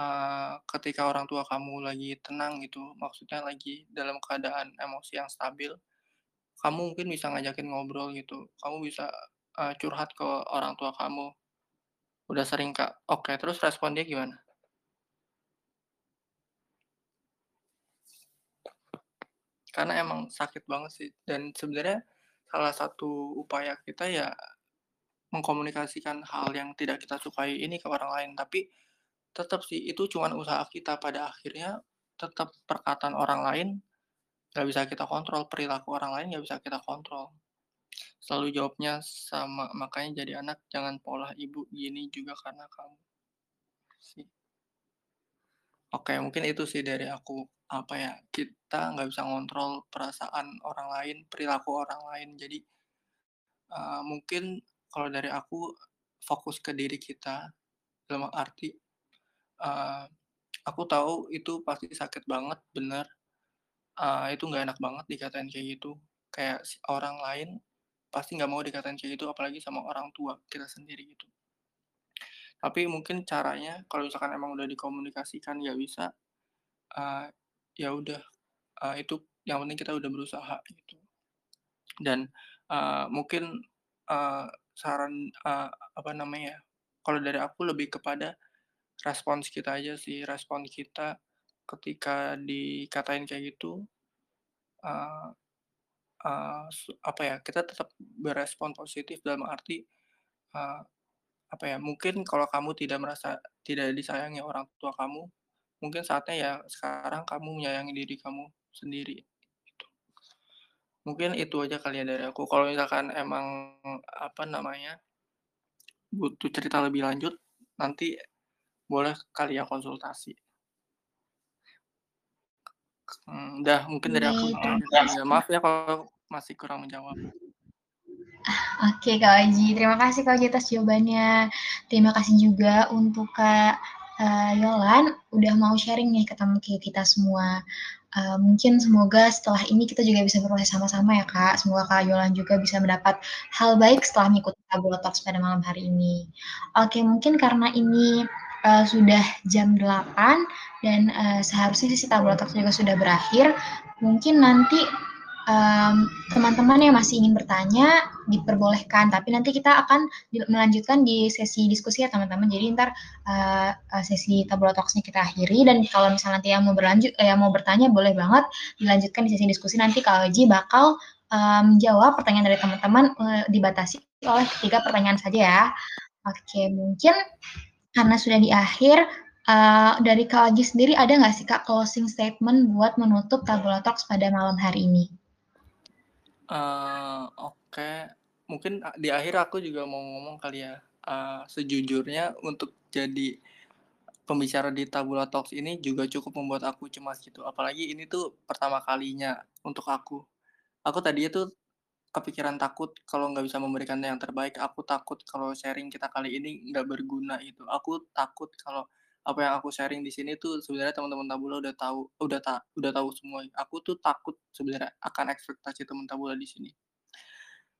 Speaker 2: eee, ketika orang tua kamu lagi tenang gitu, maksudnya lagi dalam keadaan emosi yang stabil, kamu mungkin bisa ngajakin ngobrol gitu, kamu bisa, eee, curhat ke orang tua kamu. Udah sering Kak? Oke, terus respon dia gimana? Karena emang sakit banget sih dan sebenarnya salah satu upaya kita ya mengkomunikasikan hal yang tidak kita sukai ini ke orang lain, tapi tetap sih itu cuman usaha kita, pada akhirnya tetap perkataan orang lain nggak bisa kita kontrol, perilaku orang lain nggak bisa kita kontrol. Selalu jawabnya sama, "Makanya jadi anak jangan pola ibu gini juga karena kamu." Sih. Oke, mungkin itu sih dari aku. Apa ya, kita nggak bisa ngontrol perasaan orang lain, perilaku orang lain. Jadi, eee, mungkin kalau dari aku fokus ke diri kita, dalam arti, eee, aku tahu itu pasti sakit banget, bener. Eee, itu nggak enak banget dikatain kayak gitu. Kayak orang lain pasti nggak mau dikatain kayak gitu, apalagi sama orang tua kita sendiri gitu. Tapi mungkin caranya kalau misalkan emang udah dikomunikasikan nggak bisa, eee, ya udah, eee, itu yang penting kita udah berusaha gitu. Dan, eee, mungkin, eee, saran, eee, apa namanya ya, kalau dari aku lebih kepada respons kita aja sih, respon kita ketika dikatain kayak gitu, eee, su apa ya, kita tetap berespon positif dalam arti, eee, apa ya, mungkin kalau kamu tidak merasa tidak disayangi orang tua kamu, mungkin saatnya ya sekarang kamu menyayangi diri kamu sendiri, gitu. Mungkin itu aja kali ya dari aku. Kalau misalkan emang, apa namanya, butuh cerita lebih lanjut, nanti boleh kali ya konsultasi. Mmm, udah mungkin dari aku ya. Maaf ya kalau masih kurang menjawab.
Speaker 1: Oke Kak Oji, terima kasih Kak Oji atas jawabannya. Terima kasih juga untuk Kak, eee, Yolan udah mau sharing nih ke temen ki kita semua. Eee, mungkin semoga setelah ini kita juga bisa berproses sama-sama ya Kak. Semoga Kak Yolan juga bisa mendapat hal baik setelah mengikuti Tabula Talks pada malam hari ini. Oke, mungkin karena ini, eee, sudah jam 8 dan, eee, seharusnya sesi Tabula juga sudah berakhir, mungkin nanti, mmm, teman-teman yang masih ingin bertanya diperbolehkan, tapi nanti kita akan melanjutkan di sesi diskusi ya teman-teman. Jadi eee eee, sesi Tabula Talks-nya kita akhiri dan kalau misalnya nanti yang mau berlanjut eh, yang mau bertanya boleh banget dilanjutkan di sesi diskusi nanti Kak Oji bakal, menjawab pertanyaan dari teman-teman, eee, dibatasi oleh 3 pertanyaan saja ya. Oke, mungkin karena sudah di akhir, eee, dari Kak Oji sendiri ada nggak sih Kak closing statement buat menutup Tabula Talks pada malam hari ini?
Speaker 2: Eee, oke. Mungkin, a di akhir aku juga mau ngomong kali ya, eee, sejujurnya untuk jadi pembicara di Tabula Talks ini juga cukup membuat aku cemas gitu, apalagi ini tuh pertama kalinya untuk aku. Aku tadinya tuh kepikiran takut kalau nggak bisa memberikan yang terbaik, aku takut kalau sharing kita kali ini nggak berguna gitu. Aku takut kalau apa yang aku sharing di sini tuh sebenarnya teman-teman Tabula udah tahu udah ta udah tahu semua. Aku tuh takut sebenarnya akan ekspektasi teman Tabula di sini.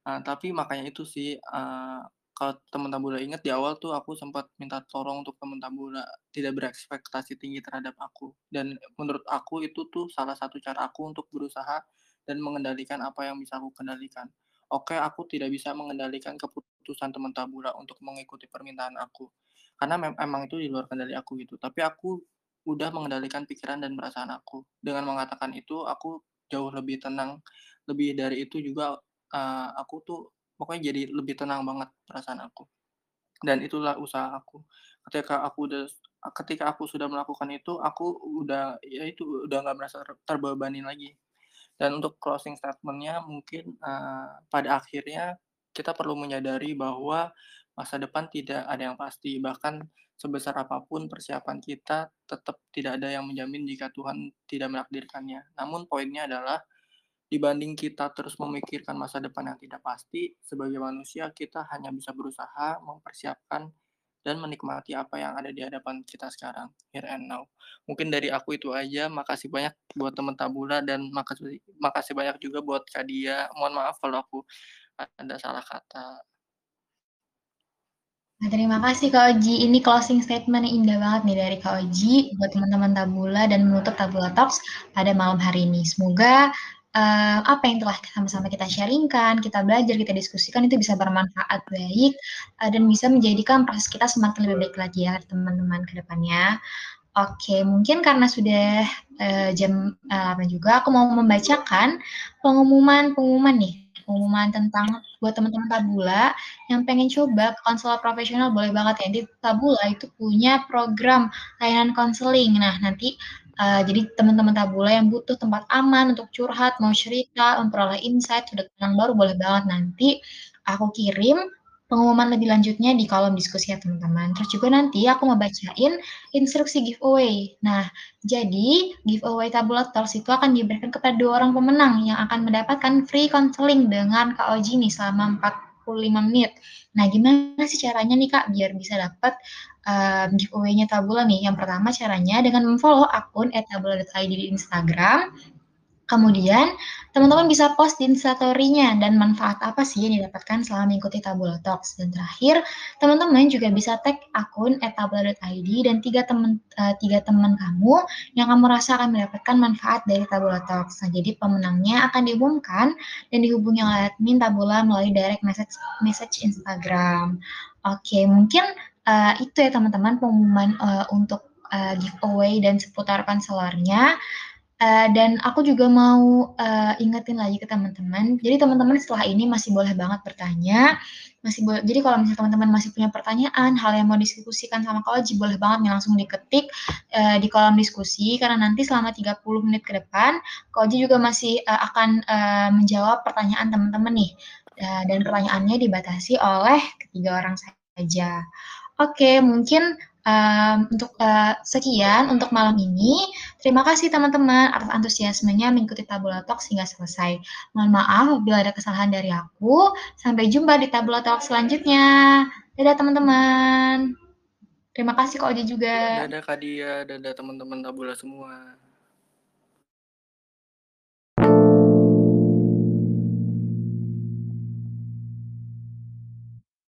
Speaker 2: Eee, tapi makanya itu sih, eee, kalau teman Tabula inget di awal tuh aku sempat minta tolong untuk teman Tabula tidak berekspektasi tinggi terhadap aku, dan menurut aku itu tuh salah satu cara aku untuk berusaha dan mengendalikan apa yang bisa aku kendalikan. Oke, aku tidak bisa mengendalikan keputusan teman Tabula untuk mengikuti permintaan aku, karena mem emang itu di luar kendali aku gitu, tapi aku udah mengendalikan pikiran dan perasaan aku. Dengan mengatakan itu, aku jauh lebih tenang, lebih dari itu juga, eee, aku tuh pokoknya jadi lebih tenang banget perasaan aku. Dan itulah usaha aku. ketika aku udah ketika aku sudah melakukan itu, aku udah ya itu, udah nggak merasa ter terbebani lagi. Dan untuk closing statement-nya mungkin, eee, pada akhirnya kita perlu menyadari bahwa masa depan tidak ada yang pasti, bahkan sebesar apa pun persiapan kita, tetap tidak ada yang menjamin jika Tuhan tidak menakdirkannya. Namun poinnya adalah, dibanding kita terus memikirkan masa depan yang tidak pasti, sebagai manusia kita hanya bisa berusaha mempersiapkan dan menikmati apa yang ada di hadapan kita sekarang, here and now. Mungkin dari aku itu aja, makasih banyak buat teman Tabula dan makasih makasih banyak juga buat Kak Dia. Mohon maaf kalau aku ada salah kata.
Speaker 1: Nah, terima kasih Kak Oji. Ini closing statement yang indah banget nih dari Kak Oji buat teman-teman Tabula dan menutup Tabula Talks pada malam hari ini. Semoga uh, apa yang telah sama-sama kita sharingkan, kita belajar, kita diskusikan itu bisa bermanfaat baik uh, dan bisa menjadikan proses kita semakin lebih baik lagi ya teman-teman ke depannya. Oke, mungkin karena sudah uh, jam uh, 8 juga, aku mau membacakan pengumuman-pengumuman nih pengumuman tentang buat teman-teman Tabula yang pengen coba konselor profesional boleh banget ya. Di Tabula itu punya program layanan konseling. Nah, nanti Uh, jadi teman-teman tabula yang butuh tempat aman untuk curhat, mau cerita, memperoleh insight, sudah kenal baru boleh banget nanti aku kirim pengumuman lebih lanjutnya di kolom diskusi ya teman-teman. Terus juga nanti aku mau bacain instruksi giveaway. Nah, jadi giveaway Tabula Talks itu akan diberikan kepada dua orang pemenang yang akan mendapatkan free counseling dengan Kak Oji nih selama 45 menit. Nah, gimana sih caranya nih Kak biar bisa dapat um, giveaway-nya Tabula nih. Yang pertama caranya dengan memfollow akun @tabula.id di Instagram. Kemudian, teman-teman bisa post di instastory-nya dan manfaat apa sih yang didapatkan selama mengikuti Tabula Talks. Dan terakhir, teman-teman juga bisa tag akun @tabula.id dan tiga teman uh, tiga teman kamu yang kamu rasa akan mendapatkan manfaat dari Tabula Talks. Nah, jadi pemenangnya akan diumumkan dan dihubungi oleh admin Tabula melalui direct message message Instagram. Oke, mungkin uh, itu ya teman-teman pengumuman uh, untuk uh, giveaway dan seputar konselornya. Uh, dan aku juga mau uh, ingetin lagi ke teman-teman. Jadi teman-teman setelah ini masih boleh banget bertanya. Masih boleh. Jadi kalau misalnya teman-teman masih punya pertanyaan, hal yang mau diskusikan sama Kak Oji, boleh banget nih langsung diketik uh, di kolom diskusi karena nanti selama 30 menit ke depan Kak Oji juga masih uh, akan uh, menjawab pertanyaan teman-teman nih. Uh, dan pertanyaannya dibatasi oleh ketiga orang saja. Oke, mungkin um, untuk uh, sekian untuk malam ini. Terima kasih teman-teman atas antusiasmenya mengikuti Tabula Talk hingga selesai. Mohon maaf bila ada kesalahan dari aku. Sampai jumpa di Tabula Talk selanjutnya. Dadah teman-teman. Terima kasih Kak Oji juga.
Speaker 2: Dadah Kak Dia, dadah teman-teman Tabula semua.